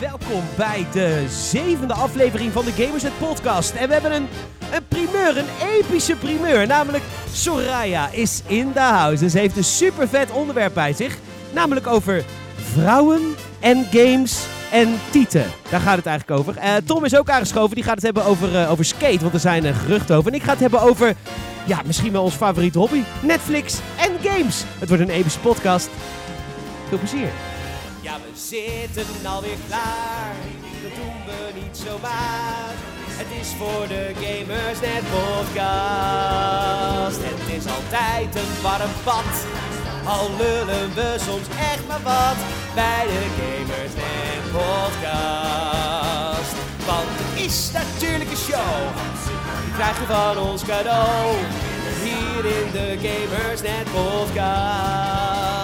welkom bij de zevende aflevering van de Gamersnet podcast. En we hebben een, een primeur, een epische primeur. Namelijk Soraya is in de house. En ze heeft een super vet onderwerp bij zich. Namelijk over vrouwen en games en tieten. Daar gaat het eigenlijk over. Eh, Tom is ook aangeschoven. Die gaat het hebben over, eh, over skate, want er zijn er geruchten over. En ik ga het hebben over, ja, misschien wel ons favoriete hobby. Netflix en games. Het wordt een epische podcast. Veel plezier. Ja, we zitten alweer klaar. Dat doen we niet zomaar. Het is voor de Gamers Net podcast. Het is altijd een warm bad. Al lullen we soms echt maar wat bij de Gamers Net podcast. Want het is natuurlijk een show. Die krijg je van ons cadeau. Hier in de Gamers Net podcast.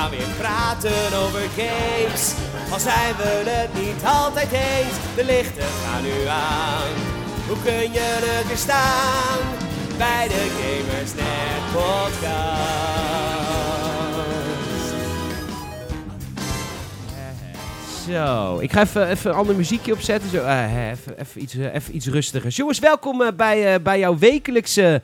Gaan weer praten over games. Al zijn we het niet altijd eens. De lichten gaan nu aan. Hoe kun je het weer staan? Bij de Gamers Net podcast. Zo, ik ga even, even een ander muziekje opzetten. Zo, eh, even, even, iets, eh, even iets rustiger. Jongens, welkom eh, bij, bij jouw wekelijkse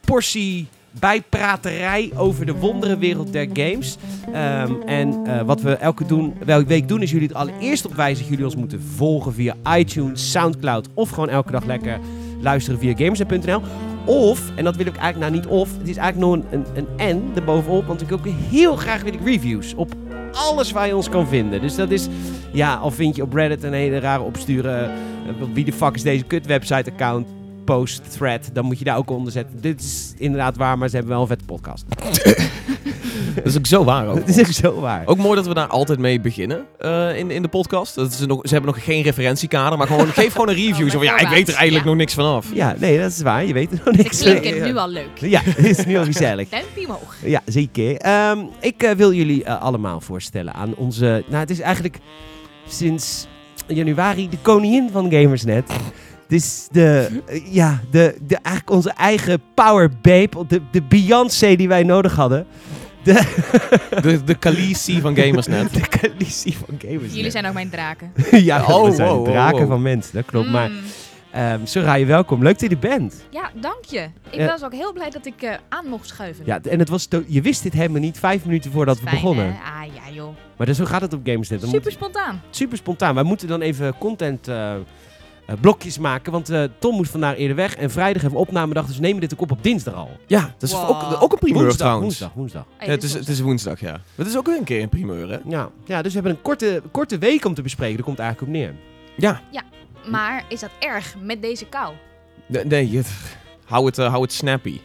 portie bijpraterij over de wonderenwereld der games. Ehm, en eh, wat we elke, doen, week doen, is jullie het allereerst op wijzen dat jullie ons moeten volgen via iTunes, Soundcloud of gewoon elke dag lekker luisteren via gamers.nl. Of, en dat wil ik eigenlijk nou niet of, het is eigenlijk nog een, een, een en erbovenop, want ik ook heel graag wil ik reviews op alles waar je ons kan vinden. Dus dat is, ja, al vind je op Reddit een hele rare opsturen, eh, wie de fuck is deze kut website account, post, thread, dan moet je daar ook onder zetten. Dit is inderdaad waar, maar ze hebben wel een vette podcast. Dat is ook zo waar ook. Het is ook zo waar. Ook mooi dat we daar altijd mee beginnen eh, in, in de podcast. Dat is nog, ze hebben nog geen referentiekader, maar gewoon, geef gewoon een review. Oh, Zo van, ja, ik weet er eigenlijk ja. nog niks vanaf. Ja, nee, dat is waar. Je weet er nog Ik niks. klink het nu al leuk. Ja, het is nu al gezellig. Duimpje omhoog. Ja, zeker. Ehm, ik eh, wil jullie eh, allemaal voorstellen aan onze... Nou, het is eigenlijk sinds januari de koningin van Gamersnet. Het is de, ja, de, de, eigenlijk onze eigen power babe. De, de Beyoncé die wij nodig hadden. De, De, de Khaleesi van Gamersnet. de Khaleesi van Gamersnet. Jullie zijn ook mijn draken. ja, Oh, we zijn wow, wow, draken wow. van mensen, dat klopt. Maar Mm. ehm Soraya, welkom. Leuk dat je er bent. Ja, dank je. Ik was ook heel blij dat ik eh, aan mocht schuiven. Ja, en het was je wist dit helemaal niet vijf minuten voordat we begonnen. hè? Ah ja joh. Maar dus, zo gaat het op Gamersnet. Super spontaan. super spontaan. Wij moeten dan even content eh, blokjes maken. Want eh, Tom moet vandaag eerder weg. En vrijdag hebben we opnamedag. Dus we nemen dit ook op op dinsdag al. Ja, dat is Wow. ook, ook een primeur woensdag, trouwens. woensdag, woensdag. Ja, het, dit is, het is woensdag, ja. Dat is ook weer een keer een primeur, hè? Ja. ja, dus we hebben een korte, korte week om te bespreken. Daar komt eigenlijk op neer. Ja. Maar is dat erg met deze kou? Nee, nee het- hou, het, eh, hou het snappy.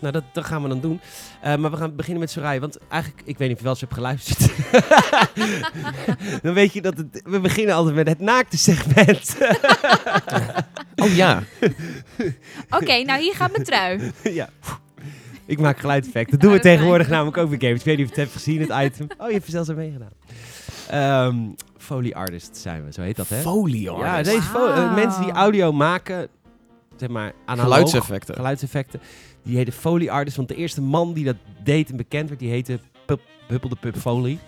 Nou, dat, dat gaan we dan doen. Eh, maar we gaan beginnen met Soraya. Want eigenlijk, ik weet niet of je wel eens hebt geluisterd. dan weet je dat het, we beginnen altijd met het naakte segment. Oh ja. Oké, nou hier gaat mijn trui. ja. Ik maak geluideffect. Dat doen we tegenwoordig namelijk ook bij games. Ik weet niet of je het hebt gezien, het item. Oh, je hebt er zelfs aan meegedaan. Ehm Foley artist zijn we, zo heet dat hè? Folie, ja, hoor. deze fo- eh, mensen die audio maken, zeg maar analoog, Geluidseffecten. geluidseffecten, die heten Foley artist. Want de eerste man die dat deed en bekend werd, die heette Pup, Huppel de Pup Foley.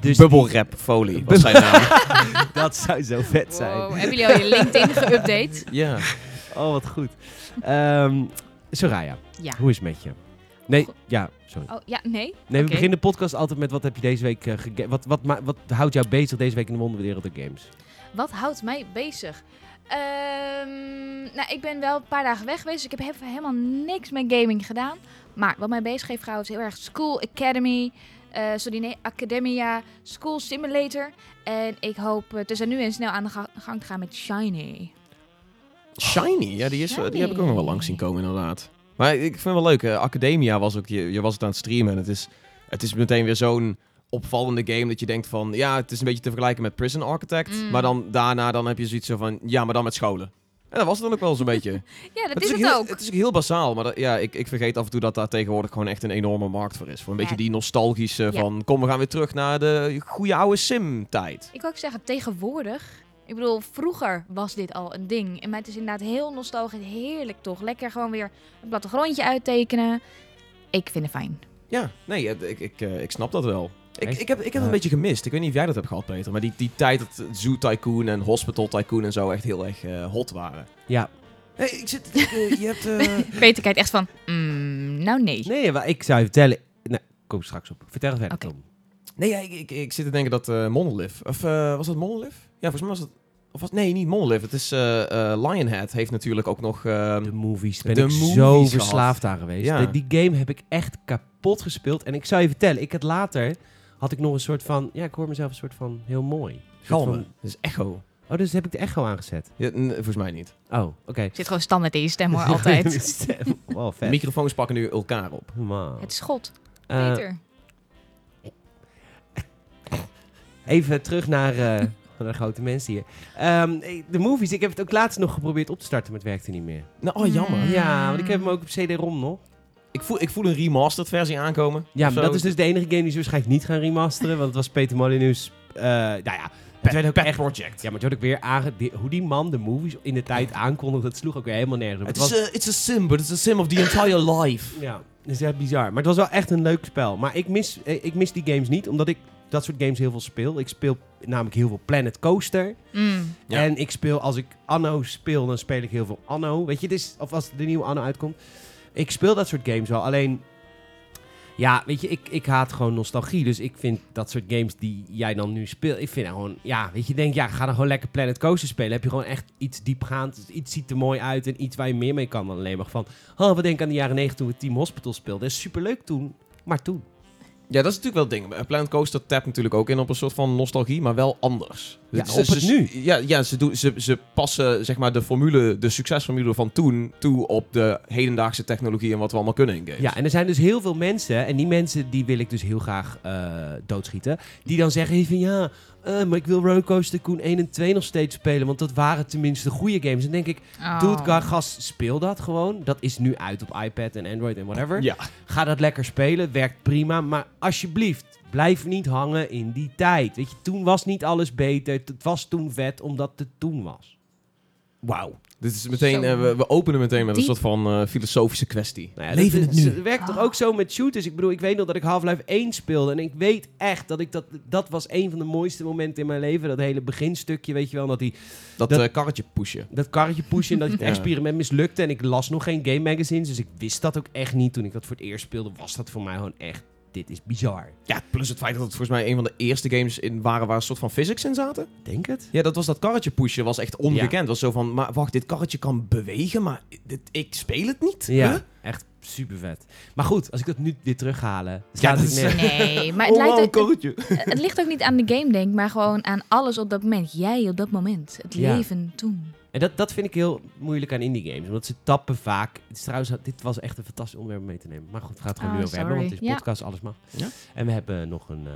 Dus Bubble wrap folie was zijn naam. dat zou zo vet zijn. Wow, hebben jullie al je LinkedIn geüpdate? ja. Oh, wat goed. Ehm Soraya, Ja. hoe is het met je? Nee, ja, sorry. Oh, ja, nee? Nee, we beginnen de podcast altijd met wat heb je deze week uh, wat, wat, ma- wat houdt jou bezig deze week in de wonderwereld der games? Wat houdt mij bezig? Ehm, nou, ik ben wel een paar dagen weg geweest. dus Ik heb helemaal niks met gaming gedaan. Maar wat mij bezig heeft gehouden is heel erg School Academy. eh sorry, nee, Academia, School Simulator. En ik hoop eh, tussen nu en snel aan de ga- gang te gaan met Shiny. Shiny, ja, die, is, die heb ik ook nog wel langs zien komen inderdaad. Maar ik vind het wel leuk, eh, Academia was ook, je, je was het aan het streamen en het is, het is meteen weer zo'n opvallende game dat je denkt van, ja, het is een beetje te vergelijken met Prison Architect, Mm. maar dan daarna dan heb je zoiets zo van, ja, maar dan met scholen. En dat was het dan ook wel zo'n beetje. Ja, dat is het heel, ook. Het is ook heel basaal, maar dat- ja, ik, ik vergeet af en toe dat daar tegenwoordig gewoon echt een enorme markt voor is. Voor een Ja. beetje die nostalgische Ja. van, kom, we gaan weer terug naar de goede oude sim-tijd. Ik wil ook zeggen, tegenwoordig... Ik bedoel, vroeger was dit al een ding. En mij het is inderdaad heel nostalgisch. Heerlijk toch. Lekker gewoon weer een plattegrondje uittekenen. Ik vind het fijn. Ja, nee, ik, ik, eh, ik snap dat wel. Ik, Echt? ik heb, ik heb het een beetje gemist. Ik weet niet of jij dat hebt gehad, Peter. Maar die, die tijd dat Zoo Tycoon en Hospital Tycoon en zo echt heel erg eh, hot waren. Ja. Hey, ik zit... eh, je hebt... eh, Peter kijkt echt van, mm, nou nee. Nee, maar ik zou je vertellen... Nee, kom straks op. Vertel verder, Oké. Tom. Nee, ja, ik, ik, ik zit te denken dat eh Monolith... Of eh, was dat Monolith? Ja, volgens mij was het... Of was, nee, niet Monolith. Het is eh, eh, Lionhead heeft natuurlijk ook nog... ehm, De movies. Ben De ik movies zo verslaafd aan geweest. Ja. De- die game heb ik echt kapot gespeeld. En ik zou je vertellen, ik had later... Had ik nog een soort van... Ja, ik hoor mezelf een soort van heel mooi. Galmen. Dat is echo. Oh, dus heb ik de echo aangezet. Ja, volgens mij niet. Oh, oké. Zit gewoon standaard in je stem hoor, altijd. wow, vet. Microfoons pakken nu elkaar op. Man. Het schot. Eh, Peter. Even terug naar, eh, naar de grote mensen hier. Ehm, de movies, ik heb het ook laatst nog geprobeerd op te starten, maar het werkte niet meer. Nou, oh, jammer. Mm. Ja, want ik heb hem ook op CD-ROM nog. Ik, voel, ik voel een remastered versie aankomen. Ja, maar zo. dat is dus de enige game die ze waarschijnlijk niet gaan remasteren, want het was Peter Molyneux's... eh nou ja, het werd ook Pet echt... Project. Ja, maar het werd ook weer aange... die- hoe die man de movies in de tijd aankondigde, dat sloeg ook weer helemaal nergens op. Het Het is was, a, it's a sim, but it's a sim of the entire life. ja, dat is echt bizar. Maar het was wel echt een leuk spel. Maar ik mis, eh, ik mis die games niet, omdat ik dat soort games heel veel speel. Ik speel namelijk heel veel Planet Coaster. Mm. Ja. En ik speel, als ik Anno speel, dan speel ik heel veel Anno. Weet je, het is, of als de nieuwe Anno uitkomt. Ik speel dat soort games wel. Alleen, ja, weet je, ik, ik haat gewoon nostalgie. Dus ik vind dat soort games die jij dan nu speelt, ik vind gewoon, ja, weet je, denk, ja, ga dan gewoon lekker Planet Coaster spelen. Heb je gewoon echt iets diepgaand, iets ziet er mooi uit en iets waar je meer mee kan dan alleen maar van, oh, we denken aan de jaren 90 toen we Team Hospital speelden. Dat is superleuk toen, maar toen. Ja, dat is natuurlijk wel het ding. Planet Coaster tapt natuurlijk ook in op een soort van nostalgie, maar wel anders. Ja, Ze- op het ze- nu. Ja, ja ze, doen, ze, ze passen zeg maar de formule, de succesformule van toen toe op de hedendaagse technologie en wat we allemaal kunnen in games. Ja, en er zijn dus heel veel mensen, en die mensen die wil ik dus heel graag eh, doodschieten, die dan zeggen van ja, eh, maar ik wil Rollercoaster Tycoon 1 en 2 nog steeds spelen, want dat waren tenminste goede games. En dan denk ik, Oh. doe het, ga- gast, speel dat gewoon. Dat is nu uit op iPad en Android en whatever. Ja. Ga dat lekker spelen, werkt prima, maar alsjeblieft, blijf niet hangen in die tijd. Weet je, toen was niet alles beter, het was toen vet, omdat het toen was. Wauw. Dit is meteen, eh, we, we openen meteen met een Diep. soort van eh, filosofische kwestie. Nou ja, Leven het nu. Het werkt toch ook zo met shooters? Ik bedoel, ik weet nog dat ik Half-Life 1 speelde. En ik weet echt dat ik dat... Dat was een van de mooiste momenten in mijn leven. Dat hele beginstukje, weet je wel. Dat die, Dat, Dat- eh, karretje pushen. dat karretje pushen en dat het Ja. experiment mislukte. En ik las nog geen game magazines. Dus ik wist dat ook echt niet. Toen ik dat voor het eerst speelde, was dat voor mij gewoon echt... Dit is bizar. Ja, plus het feit dat het volgens mij een van de eerste games in waren waar een soort van physics in zaten. Denk het? Ja, dat was dat karretje pushen, was echt ongekend. was zo van, maar wacht, dit karretje kan bewegen, maar dit, ik speel het niet? Ja, Huh? echt super vet. Maar goed, als ik dat nu weer terughalen... Ja, staat dat het is-. Nee, maar het, Oh, lijkt ook- het, het ligt ook niet aan de game, denk ik, maar gewoon aan alles op dat moment. Jij op dat moment. Het Ja. leven toen. En dat, dat vind ik heel moeilijk aan indie games. Omdat ze tappen vaak. Het is trouwens, dit was echt een fantastisch onderwerp om mee te nemen. Maar goed, we gaan het gewoon Oh, nu over hebben. Want het is podcast, alles mag. Ja. En we hebben nog een eh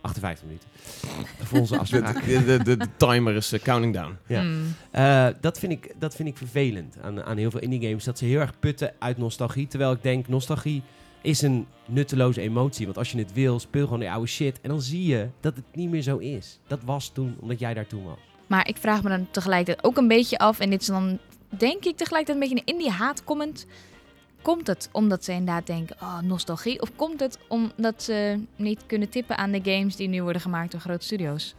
58 minuten. voor onze afspraak. De, de, de, de timer is eh, counting down. Ja. Mm. Eh, dat, vind ik, dat vind ik vervelend aan, aan heel veel indie games. Dat ze heel erg putten uit nostalgie. Terwijl ik denk, nostalgie is een nutteloze emotie. Want als je het wil, speel gewoon die oude shit. En dan zie je dat het niet meer zo is. Dat was toen, omdat jij daar toen was. Maar ik vraag me dan tegelijkertijd ook een beetje af, en dit is dan denk ik tegelijkertijd een beetje een indie haat comment. Komt het omdat ze inderdaad denken, oh, nostalgie? Of komt het omdat ze niet kunnen tippen aan de games die nu worden gemaakt door grote studio's?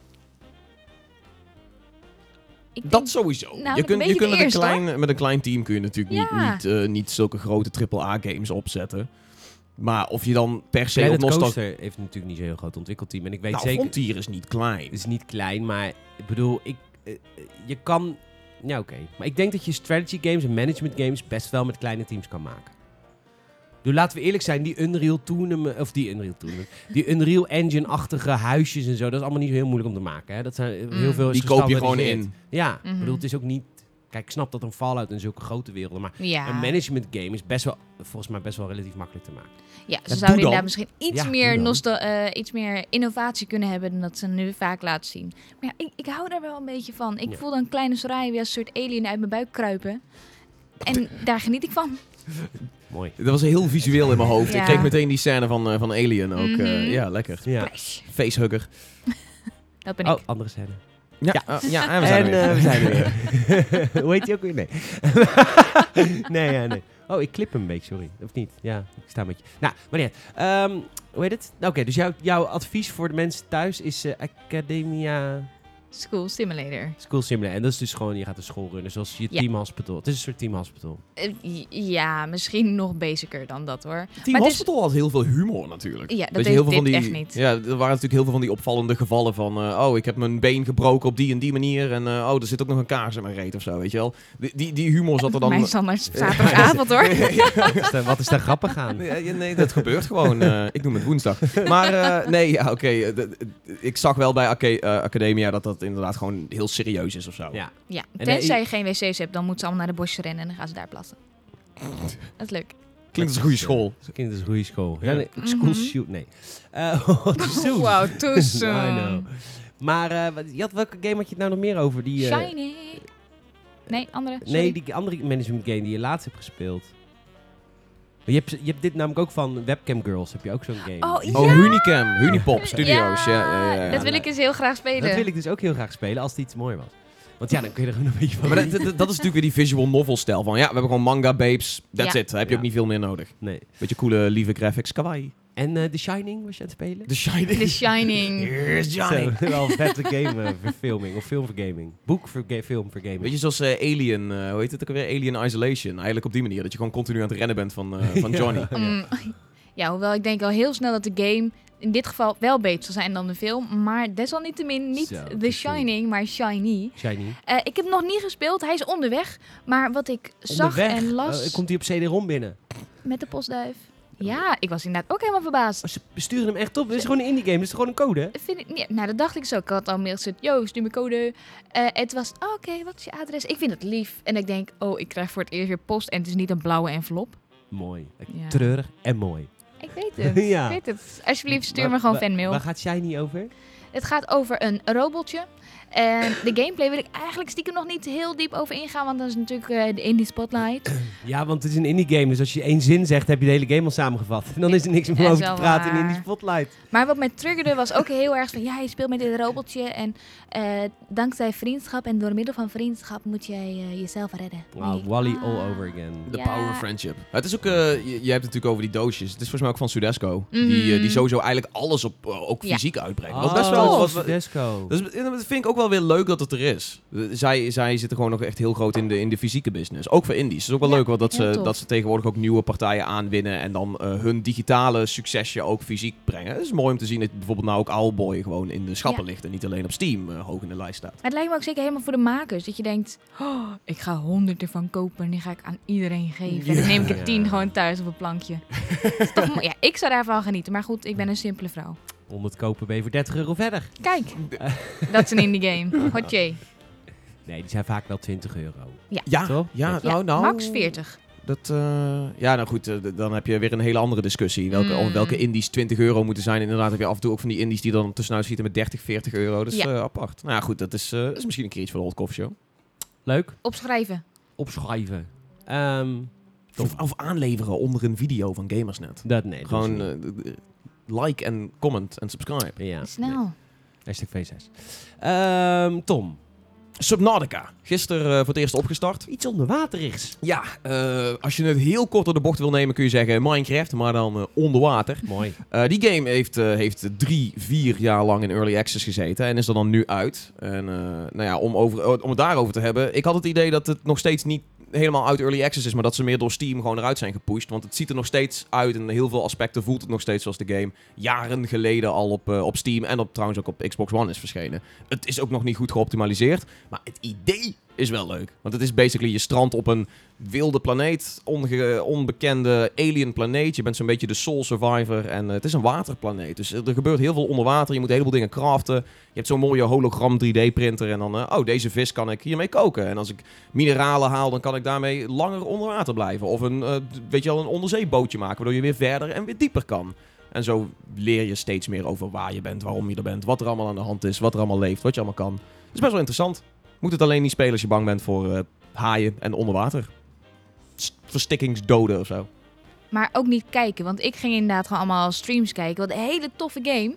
Denk- Dat sowieso. Nou, je kunt, je kunt met, een klein, met een klein team kun je natuurlijk Ja. niet, niet, eh, niet zulke grote AAA-games opzetten. Maar of je dan per se op Planet nostalgie... Coaster heeft natuurlijk niet zo'n heel groot ontwikkelteam. En ik weet Nou, zeker... Frontier is niet klein. Het is niet klein, maar ik bedoel, ik, eh, je kan... Ja, oké. Maar ik denk dat je strategy games en management games best wel met kleine teams kan maken. Dus laten we eerlijk zijn, die Unreal Tournament, of die Unreal Tournament, die Unreal Engine-achtige huisjes en zo, dat is allemaal niet zo heel moeilijk om te maken. Hè? Dat zijn eh, heel Mm. veel is Die koop je gewoon in. Ja, ik Mhm. bedoel, het is ook niet... Kijk, ik snap dat een Fallout en zulke grote werelden, maar ja. een management game is best wel, volgens mij best wel relatief makkelijk te maken. Ja, ze zouden inderdaad misschien iets, Ja, meer nostal eh, iets meer innovatie kunnen hebben dan dat ze nu vaak laten zien. Maar ja, ik, ik hou daar wel een beetje van. Ik Ja. voel dan een kleine Soraya weer als een soort alien uit mijn buik kruipen. En daar geniet ik van. Mooi. Dat was heel visueel in mijn hoofd. Ja. Ik kreeg meteen die scène van, eh, van Alien ook. eh, Mhm. ja, lekker. Ja. Facehugger. Dat ben ik. Oh, andere scène. Ja, Ja. ja. ja en we zijn en er weer. eh, we zijn er weer. Hoe heet die ook weer? Nee. nee, ja, nee. Oh, ik klip hem een beetje, sorry. Of niet? Ja, ik sta met je. Nou, maar niet. Ehm, hoe heet het? Nou, Oké, dus jouw, jouw advies voor de mensen thuis is eh, Academia School Simulator. School Simulator. En dat is dus gewoon, je gaat een school runnen, zoals je Ja. team hospital. Het is een soort team hospital. Eh, ja, misschien nog basicer dan dat hoor. Team Maar het is- Hospital had heel veel humor natuurlijk. Ja, dat je, heeft heel veel van dit die, echt niet. Ja, er waren natuurlijk heel veel van die opvallende gevallen van... eh, oh, ik heb mijn been gebroken op die en die manier. En eh, oh, er zit ook nog een kaars in mijn reet of zo, weet je wel. Die, die, die humor zat er dan... Mijn standaard zaterdagavond hoor. Wat is daar- Wat is daar grappig aan? Nee, ja, nee, dat gebeurt gewoon. eh, ik noem het woensdag. Maar eh, nee, ja, oké. ik zag wel bij Aca- Academia dat dat inderdaad gewoon heel serieus is of zo. Ja. Ja, En, tenzij eh, je geen wc's hebt, dan moeten ze allemaal naar de bosje rennen en dan gaan ze daar plassen. Dat is leuk. Klinkt als een goede school. Dat klinkt als een goede school. Ja, nee, school Mhm. shoot, nee. Eh, oh, too. Wow, I know. Maar eh, wat- je had, welke game had je het nou nog meer over? Die, eh, Shiny. Nee, andere. Nee, die andere management game die je laatst hebt gespeeld. Je hebt, je hebt dit namelijk ook van Webcam Girls, heb je ook zo'n game. Oh, Oh, Ja. Hunicam, Hunipop Studios. Ja, ja, ja, ja. dat wil ik eens heel graag spelen. Dat wil ik dus ook heel graag spelen, als het iets mooi was. Want ja, dan kun je er gewoon een beetje van Maar dat, dat, dat is natuurlijk weer die visual novel stijl van... Ja, we hebben gewoon manga babes. That's Ja. it. Daar heb je Ja. ook niet veel meer nodig. Nee. Beetje coole, lieve graphics. Kawaii. En eh The Shining was je aan het spelen? The Shining. The Shining. Here's Zo, wel vette game eh, verfilming, of film voor gaming. Boek voor ga- film voor gaming. Weet je, zoals eh, Alien, eh, hoe heet het ook alweer? Alien Isolation. Eigenlijk op die manier, dat je gewoon continu aan het rennen bent van, eh, van Johnny. Ja. Mm, ja, hoewel ik denk al heel snel dat de game in dit geval wel beter zijn dan de film. Maar desalniettemin niet Zo, The Shining, maar Shiny. Shiny. Eh, ik heb nog niet gespeeld, hij is onderweg. Maar wat ik zag en las Eh, komt hij op CD-ROM binnen? met de postduif. Ja, ik was inderdaad ook helemaal verbaasd. Oh, ze besturen hem echt op. Het is gewoon een indie game, het is gewoon een code. hè? Vind ik, ja, nou, dat dacht ik zo. Ik had al mail gezet, yo, stuur me code. Eh het was, oh, oké, wat is je adres? Ik vind het lief. En ik denk, oh, ik krijg voor het eerst weer post. En het is niet een blauwe envelop. Mooi. Ja. Treurig en mooi. Ik weet het. Ja. Ik weet het. Alsjeblieft, stuur me gewoon waar- fanmail. Waar gaat Shiny over? Het gaat over een robotje. En de gameplay wil ik eigenlijk stiekem nog niet heel diep over ingaan. Want dat is natuurlijk eh, de indie spotlight. Ja, want het is een indie game, dus als je één zin zegt, heb je de hele game al samengevat. En dan is er niks meer Ja, over te praten in waar. Indie Spotlight. Maar wat mij triggerde was ook heel erg van... Ja, je speelt met dit robotje. En eh, dankzij vriendschap en door middel van vriendschap moet jij eh, jezelf redden. Wow. Wally Ah. all over again. The power of friendship. Het is ook, eh, je, je hebt het natuurlijk over die doosjes. Het is volgens mij ook van Sudesco. Die, Mhm. die sowieso eigenlijk alles op, ook Ja. fysiek uitbrengt. Oh, dat is best wel wat, Desco. dat, is, dat vind ik ook wel weer leuk dat het er is. Zij, zij zitten gewoon nog echt heel groot in de, in de fysieke business. Ook voor indies. Het is ook wel Ja, leuk want dat, ze, tof. dat ze tegenwoordig ook nieuwe partijen aanwinnen. En dan eh, hun digitale succesje ook fysiek brengen. Het is mooi om te zien dat bijvoorbeeld nou ook Owlboy gewoon in de schappen Ja. ligt. En niet alleen op Steam eh, hoog in de lijst staat. Maar het lijkt me ook zeker helemaal voor de makers. Dat je denkt, oh, ik ga honderd ervan kopen en die ga ik aan iedereen geven. En dan neem ik er tien gewoon thuis op een plankje. Toch. Ja, ik zou daarvan genieten. Maar goed, ik ben een simpele vrouw. 100 kopen ben je voor 30 euro verder. Kijk, dat is een indie game. Hotje. Nee, die zijn vaak wel 20 euro. Ja, Toch? ja, Ja, nou, nou. Max 40. Dat, eh, ja, nou goed, eh, d- dan heb je weer een hele andere discussie. Welke, Mm. welke indies 20 euro moeten zijn. Inderdaad heb je af en toe ook van die indies die dan tussenuit schieten met 30, 40 euro. Dat is Ja. eh, apart. Nou ja, goed, dat is, eh, dat is misschien een keer iets voor de Hot Coffee Show. Leuk. Opschrijven. Opschrijven. Ehm, Of, of aanleveren onder een video van Gamersnet. dat nee. dat Gewoon is niet. eh, d- like en comment en subscribe. ja. Snel. Hashtag V6. Ehm, Tom. Subnautica. Gisteren eh, voor het eerst opgestart. Iets onderwaterigs. Ja, eh, als je het heel kort door de bocht wil nemen kun je zeggen Minecraft, maar dan eh, onder water. Mooi. Eh, die game heeft, eh, heeft drie, vier jaar lang in early access gezeten en is er dan nu uit. En eh, nou ja, om, over, om het daarover te hebben. Ik had het idee dat het nog steeds niet helemaal uit early access is, maar dat ze meer door Steam gewoon eruit zijn gepusht. Want het ziet er nog steeds uit en heel veel aspecten voelt het nog steeds zoals de game jaren geleden al op, eh, op Steam en op, trouwens ook op Xbox One is verschenen. Het is ook nog niet goed geoptimaliseerd, maar het idee is wel leuk. Want het is basically je strand op een wilde planeet, onge- onbekende alien planeet. Je bent zo'n beetje de soul survivor en eh, het is een waterplaneet. Dus er gebeurt heel veel onder water. Je moet een heleboel dingen craften. Je hebt zo'n mooie hologram 3D printer en dan, eh, oh deze vis kan ik hiermee koken. En als ik mineralen haal, dan kan ik daarmee langer onder water blijven. Of een, eh, weet je wel, een onderzeebootje maken, waardoor je weer verder en weer dieper kan. En zo leer je steeds meer over waar je bent, waarom je er bent, wat er allemaal aan de hand is, wat er allemaal leeft, wat je allemaal kan. Het is best wel interessant. Moet het alleen niet spelen als je bang bent voor eh, haaien en onderwater. Verstikkingsdoden of zo. Maar ook niet kijken. Want ik ging inderdaad gewoon allemaal streams kijken. Wat een hele toffe game.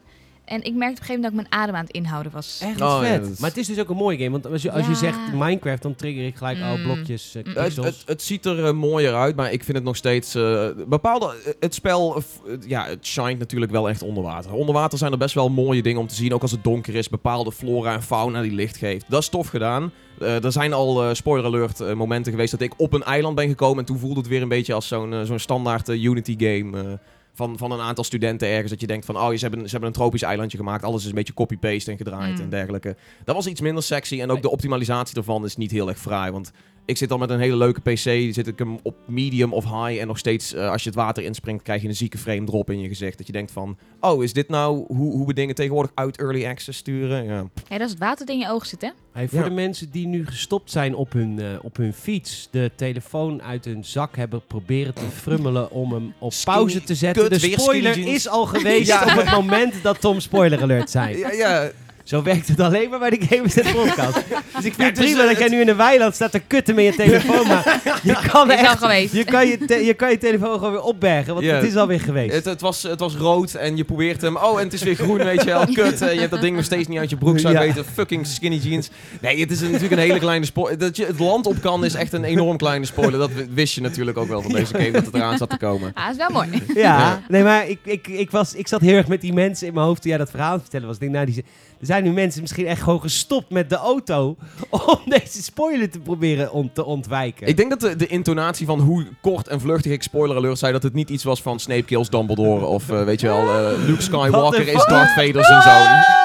En ik merkte op een gegeven moment dat ik mijn adem aan het inhouden was. Echt Oh, ja, vet. dat is- Maar het is dus ook een mooie game. Want als je, als je Ja. zegt Minecraft, dan trigger ik gelijk al Mm. blokjes, eh, Mm. Het, pixels. het, het ziet er eh, mooier uit, maar ik vind het nog steeds... eh, bepaalde, het spel, eh, f- het- ja, het shined natuurlijk wel echt onder water. Onder water zijn er best wel mooie dingen om te zien. Ook als het donker is, bepaalde flora en fauna die licht geeft. Dat is tof gedaan. Eh, er zijn al, eh, spoiler alert, eh, momenten geweest dat ik op een eiland ben gekomen. En toen voelde het weer een beetje als zo'n eh, zo'n standaard eh, Unity game... eh, van, van een aantal studenten ergens. Dat je denkt van, oh, ze hebben, ze hebben een tropisch eilandje gemaakt. Alles is een beetje copy-paste en gedraaid Mm. en dergelijke. Dat was iets minder sexy. En ook de optimalisatie ervan is niet heel erg fraai. Want ik zit al met een hele leuke PC. Zit ik hem op medium of high. En nog steeds, eh, als je het water inspringt, krijg je een zieke frame drop in je gezicht. Dat je denkt van, oh, is dit nou hoe, hoe we dingen tegenwoordig uit early access sturen? Ja. Ja, dat is het water dat in je oog zit, hè? Hey, voor Ja. de mensen die nu gestopt zijn op hun, eh, op hun fiets, de telefoon uit hun zak hebben proberen te frummelen om hem op Skinny- pauze te zetten. kut, de spoiler is al geweest Ja. op het moment dat Tom spoiler alert zei. Ja, ja. Zo werkt het alleen maar bij de Gamers Net podcast. Dus ik vind het het is, prima eh, dat jij het- nu in een weiland staat te kutten met je telefoon, maar je kan Is al echt... geweest. Je kan je, te- je kan je telefoon gewoon weer opbergen, want Ja. het is alweer geweest. Het, het, was, het was rood en je probeert hem. Oh, en het is weer groen, weet je wel. Kut, eh, je hebt dat ding nog steeds niet uit je broekzak Ja. weten. Fucking skinny jeans. Nee, het is natuurlijk een hele kleine spoiler. Dat je het land op kan is echt een enorm kleine spoiler. Dat wist je natuurlijk ook wel van deze game, dat het eraan zat te komen. Ah, dat is wel mooi. Ja, Ja. nee, maar ik, ik, ik, was, ik zat heel erg met die mensen in mijn hoofd toen jij dat verhaal vertellen was. Ik denk, nou, die, er zijn nu mensen misschien echt gewoon gestopt met de auto om deze spoiler te proberen on, te ontwijken. Ik denk dat de, de intonatie van hoe kort en vluchtig ik spoiler alert zei, dat het niet iets was van Snape kills Dumbledore of eh, weet je wel, eh, Luke Skywalker is? Darth Vader zijn zoon.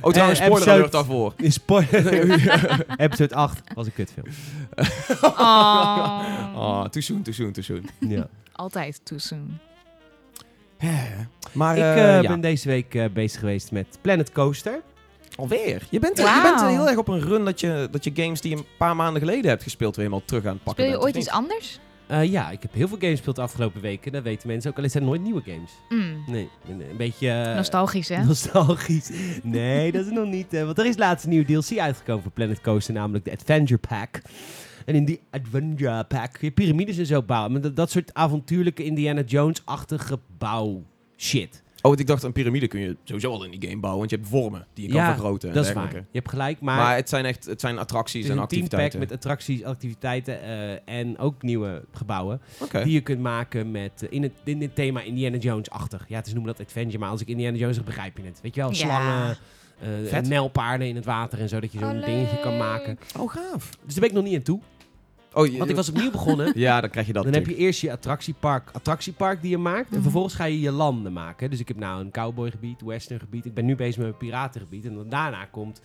Oh, trouwens, Eh, spoiler episode- alert daarvoor. In spoiler... Episode 8 was een kutfilm. Oh. Ah, too soon, too soon, too soon. Ja. Altijd too soon. Maar ik eh, eh, ja. ben deze week eh, bezig geweest met Planet Coaster. Alweer? Je bent, je Wauw. bent heel erg op een run dat je, dat je games die je een paar maanden geleden hebt gespeeld weer helemaal terug aan het pakken Speel je bent, ooit iets anders? Eh, ja, ik heb heel veel games gespeeld de afgelopen weken. Dat weten mensen ook. Alleen zijn nooit nieuwe games. Mm. Nee, een, een beetje... Nostalgisch, hè? Nostalgisch. Nee, dat is nog niet. eh, want er is laatst een nieuwe DLC uitgekomen voor Planet Coaster, namelijk de Adventure Pack. En in die Adventure Pack kun je piramides en zo bouwen. Met dat, dat soort avontuurlijke Indiana Jones-achtige bouw shit. Oh, want ik dacht, een piramide kun je sowieso al in die game bouwen, want je hebt vormen die je kan Ja, vergroten. en Dat is waar. Je hebt gelijk, maar, Maar, het zijn echt het zijn het attracties is en een teampack activiteiten. met attracties, activiteiten eh, en ook nieuwe gebouwen. Die je kunt maken met, eh, in, het, in het thema Indiana Jones-achtig. Ja, het is noemen dat Adventure, maar als ik Indiana Jones zeg, begrijp je het. Weet je wel, Ja. slangen, eh, Vet. nijlpaarden in het water en zo, dat je zo'n Oh, dingetje kan maken. Oh, gaaf. Dus daar ben ik nog niet aan toe. Oh, je- Want ik was opnieuw begonnen. Ja, dan krijg je dat Dan heb je eerst je attractiepark, attractiepark die je maakt. En Mhm. vervolgens ga je je landen maken. Dus ik heb nou een cowboygebied, westerngebied. Ik ben nu bezig met mijn piratengebied. En dan daarna komt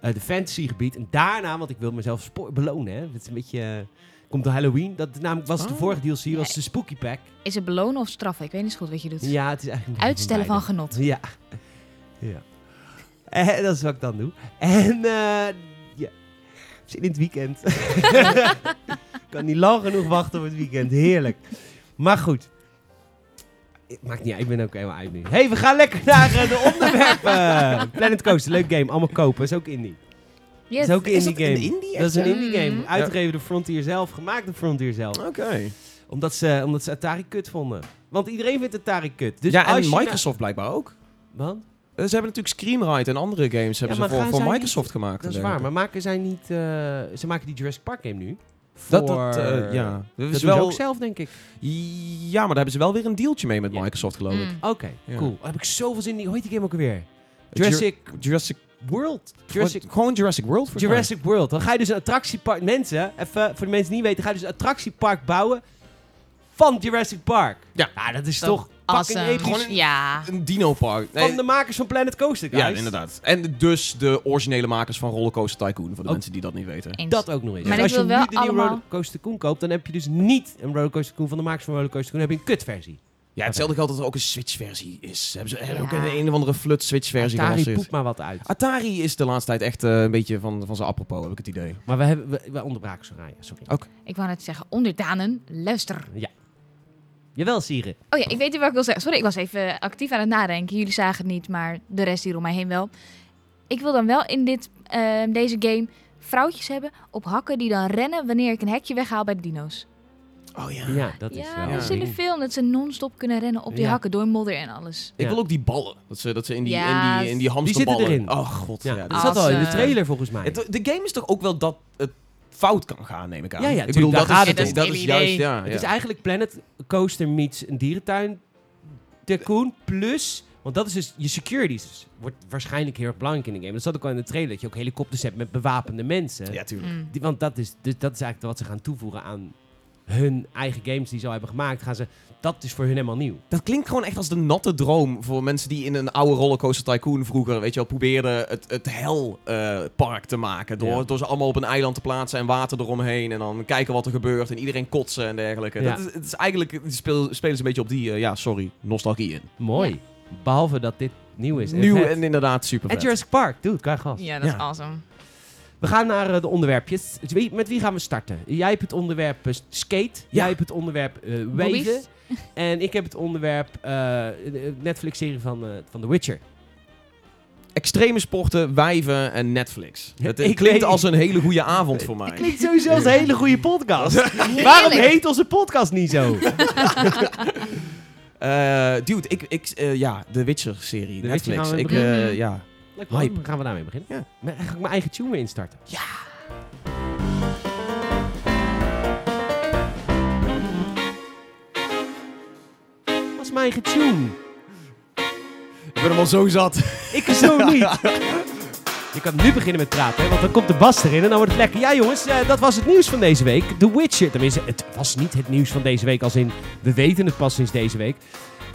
eh, de fantasygebied. En daarna, want ik wil mezelf belonen. Hè. Het is een beetje... eh, komt door Halloween. Dat namelijk was de Oh. vorige DLC, was de Spooky Pack. Is het belonen of straffen? Ik weet niet zo goed wat je doet. Ja, het is eigenlijk... Uitstellen van genot. Ja. ja. En dat is wat ik dan doe. En eh zin in het weekend. ik kan niet lang genoeg wachten op het weekend. Heerlijk. Maar goed. Maakt niet uit, ik ben ook helemaal uit nu. hey, we gaan lekker naar eh, de onderwerpen. Planet Coaster, leuk game. Allemaal kopen, is ook indie. Yes. Dat is ook een Is indie dat game. een indie dat is een indie game. Uitgegeven door Frontier zelf, gemaakt door Frontier zelf. Oké. Omdat ze, omdat ze Atari kut vonden. Want iedereen vindt Atari kut. Dus ja, als en nou- Microsoft blijkbaar ook. Wat? Eh, Ze hebben natuurlijk Screamride en andere games hebben ze voor, Microsoft niet- gemaakt. Dat is waar, maar maken zij niet... eh, ze maken die Jurassic Park game nu. Dat, Voor- dat, eh, ja. Dat Dat is doen ze wel, ook zelf, denk ik. ja, maar daar hebben ze wel weer een dealtje mee met Ja. Microsoft, geloof ik. Mm. Oké, Ja. cool. Daar heb ik zoveel zin in. Hoe heet die game ook alweer? Jur- Jurassic Jurassic, World. Jurassic, gewoon Jurassic World. Jurassic World. Dan ga je dus een attractiepark... Mensen, even voor de mensen die niet weten... Ga je dus een attractiepark bouwen van Jurassic Park. Ja. dat is Toch fucking Awesome. episch. Gewoon een- Ja. Een Dino Park. Van de makers van Planet Coaster, guys. ja, inderdaad. En dus de originele makers van Rollercoaster Tycoon, voor de Ook. mensen die dat niet weten. Eens. Dat ook nog eens. Maar Dus als je wel nu de nieuwe Rollercoaster Tycoon koopt... dan heb je dus niet een Rollercoaster Tycoon van de makers van Rollercoaster Tycoon. Dan heb je een kutversie. Ja, hetzelfde geldt dat er ook een Switch-versie is. Hebben ze Ja. ook een, een of andere flut Switch-versie Atari gelanceerd. poept maar wat uit. Atari is de laatste tijd echt eh, een beetje van, van zijn apropos, heb ik het idee. Maar we, hebben, we, we onderbraken Soraya, sorry. Oké. Ik wou net zeggen, onderdanen, luister. Jawel, Sieren. Oh ja, ik weet niet wat ik wil zeggen. Sorry, ik was even actief aan het nadenken. Jullie zagen het niet, maar de rest hier om mij heen wel. Ik wil dan wel in dit, eh, deze game vrouwtjes hebben op hakken die dan rennen wanneer ik een hekje weghaal bij de dino's. Oh ja. Ja, dat is ja, wel. dat is in de film dat ze non-stop kunnen rennen op die Ja. hakken door modder en alles. Ik Ja. wil ook die ballen. Dat ze, dat ze in die, Ja, in die, in die die hamsterballen... zitten erin. Oh god, Ja, ja. dat dat- zat al in de eh, trailer volgens mij. Het, de game is toch ook wel dat het fout kan gaan, neem ik aan. Ja, ja, ik bedoel, daar dat gaat is, het dat is, dat juist, ja. Het is eigenlijk Planet Coaster meets een dierentuin tycoon plus... Want dat is dus je securities. Dus wordt waarschijnlijk heel erg belangrijk in de game. Dat zat ook al in de trailer. Dat je ook helikopters hebt met bewapende mensen. Ja, tuurlijk. Mm. Die, want dat is, dus dat is eigenlijk wat ze gaan toevoegen aan hun eigen games die ze al hebben gemaakt. Gaan ze, dat is voor hun helemaal nieuw. Dat klinkt gewoon echt als de natte droom voor mensen die in een oude rollercoaster tycoon vroeger, weet je wel, probeerden het, het helpark te maken. Door, Ja. door ze allemaal op een eiland te plaatsen en water eromheen en dan kijken wat er gebeurt en iedereen kotsen en dergelijke. Ja. Dat is, het is eigenlijk, speel, spelen ze een beetje op die, eh, ja, sorry, nostalgie in. Mooi. Behalve dat dit nieuw is. Nieuw en inderdaad super En vet. Jurassic Park, dude, kan gas. Ja, dat Ja. is awesome. We gaan naar eh, de onderwerpjes. Dus wie- met wie gaan we starten? Jij hebt het onderwerp eh, skate. Jij hebt het onderwerp eh. Bobby's. En ik heb het onderwerp eh, de Netflix-serie van, van The Witcher. Extreme sporten, wijven en Netflix. Het ik klinkt weet- als een hele goede avond voor mij. Het klinkt sowieso als een hele goede podcast. Waarom heet onze podcast niet zo? Eh, dude, ik, ik, eh, ja, de Witcher-serie, The Witcher Netflix. ik, eh, ja. Leuk. Hype. Gaan we daarmee beginnen? Ja. Maar Ga ik mijn eigen tune weer instarten? Ja. Wat is mijn eigen tune? Ik ben hem al zo zat. Ik zo niet. Je kan nu beginnen met praten, hè, want dan komt de bas erin en dan wordt het lekker. Ja jongens, eh, dat was het nieuws van deze week. The Witcher. Tenminste, het was niet het nieuws van deze week als in we weten het pas sinds deze week.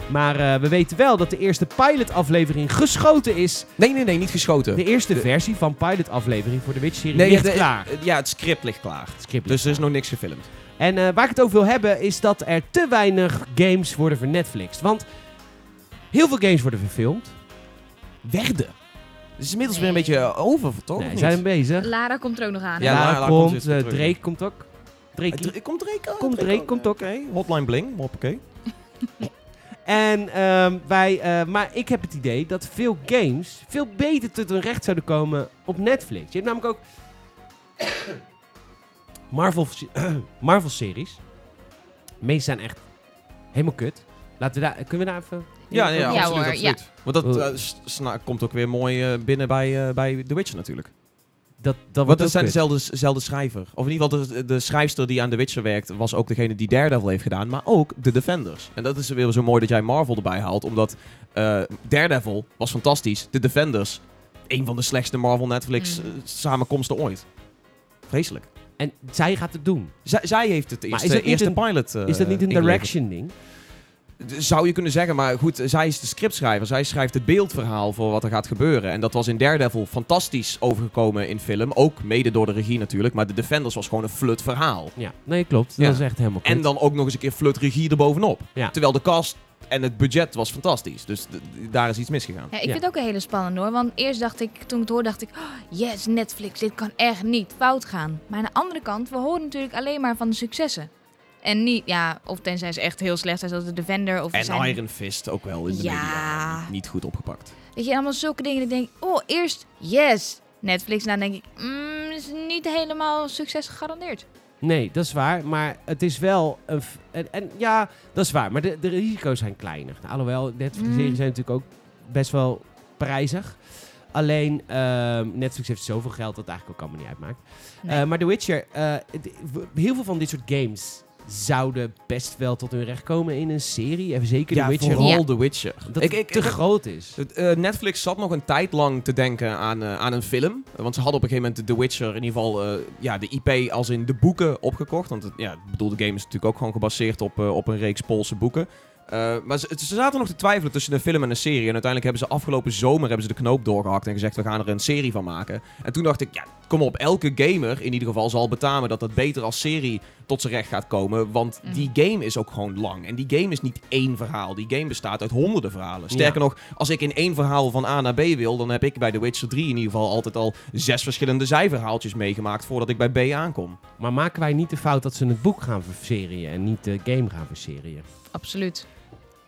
Maar eh, we weten wel dat de eerste pilot-aflevering geschoten is. Nee, nee, nee, niet geschoten. De eerste versie van pilot-aflevering voor de Witcher-serie Nee, ligt de- klaar. Ja, het script ligt klaar. Het script Dus er is nog niks gefilmd. En eh, waar ik het over wil hebben is dat er te weinig games worden vernetflixt. Want heel veel games worden verfilmd. Werden. Het is inmiddels Nee. weer een beetje over, toch? nee, zijn bezig. Lara komt er ook nog aan. Ja, Lara Lara komt komt, weer eh, terug. Drake komt ook. Drake. Eh, Dra- Komt Drake ook? Komt Drake, komt ook. Oké, Hotline Bling, hoppakee. En ehm, wij, eh, maar ik heb het idee dat veel games veel beter tot hun recht zouden komen op Netflix. Je hebt namelijk ook Marvel, Marvel series. De meeste zijn echt helemaal kut. Laten we daar, kunnen we daar even... Ja, ja, Ja, absoluut, hoor, absoluut. Want dat eh, sna- komt ook weer mooi eh, binnen bij, eh, bij The Witcher natuurlijk. Dat, dat Want zijn dezelfde, dezelfde schrijver. Of in ieder geval de, de schrijfster die aan The Witcher werkt, was ook degene die Daredevil heeft gedaan. Maar ook de Defenders. En dat is weer zo mooi dat jij Marvel erbij haalt. Omdat eh, Daredevil was fantastisch. De Defenders, een van de slechtste Marvel Netflix Mhm. eh, samenkomsten ooit. Vreselijk. En zij gaat het doen. Zij, zij heeft het Maar eerste, is dat niet eerste een- pilot eh, Is dat niet een direction ding? Zou je kunnen zeggen, maar goed, zij is de scriptschrijver. Zij schrijft het beeldverhaal voor wat er gaat gebeuren. En dat was in Daredevil fantastisch overgekomen in film. Ook mede door de regie natuurlijk. Maar de Defenders was gewoon een flut verhaal. Ja, nee, klopt. Ja. Dat is echt helemaal kut. En dan ook nog eens een keer flut regie erbovenop. Ja. Terwijl de cast en het budget was fantastisch. Dus daar is iets misgegaan. Ja, ik Ja. vind het ook een hele spannende hoor. Want eerst dacht ik, toen ik het hoorde, dacht ik... Oh, yes, Netflix, dit kan echt niet fout gaan. Maar aan de andere kant, we horen natuurlijk alleen maar van de successen. En niet, ja, of tenzij ze echt heel slecht zijn, zoals de Defender. Of En zijn, Iron Fist ook wel in de Ja. media. Niet, goed opgepakt. Weet je, allemaal zulke dingen. Ik denk, oh, eerst yes, Netflix. Dan denk ik, mm, is niet helemaal succes gegarandeerd. Nee, dat is waar. Maar het is wel... Een en, en ja, dat is waar. Maar de, de risico's zijn kleiner. Nou, alhoewel, Netflix-series Mm. zijn natuurlijk ook best wel prijzig. Alleen, ehm, Netflix heeft zoveel geld dat het eigenlijk ook allemaal niet uitmaakt. Nee. Eh, maar The Witcher, eh, heel veel van dit soort games zouden best wel tot hun recht komen in een serie. En zeker ja, The Witcher. vooral Ja. The Witcher. Dat Ik- ik- te ik- groot is. Het, eh, Netflix zat nog een tijd lang te denken aan, eh, aan een film. Want ze hadden op een gegeven moment The Witcher, in ieder geval eh, ja, de IP als in de boeken opgekocht. Want het, ja, ik bedoel, de game is natuurlijk ook gewoon gebaseerd op, eh, op een reeks Poolse boeken. Eh, maar ze, ze zaten nog te twijfelen tussen een film en een serie. En uiteindelijk hebben ze afgelopen zomer hebben ze de knoop doorgehakt en gezegd, we gaan er een serie van maken. En toen dacht ik, ja, kom op, elke gamer in ieder geval zal betamen dat dat beter als serie tot zijn recht gaat komen. Want Mhm. die game is ook gewoon lang. En die game is niet één verhaal. Die game bestaat uit honderden verhalen. Sterker nog, als ik in één verhaal van A naar B wil, dan heb ik bij The Witcher 3 in ieder geval altijd al zes verschillende zijverhaaltjes meegemaakt voordat ik bij B aankom. Maar maken wij niet de fout dat ze het boek gaan verserien en niet de game gaan verserien? Absoluut.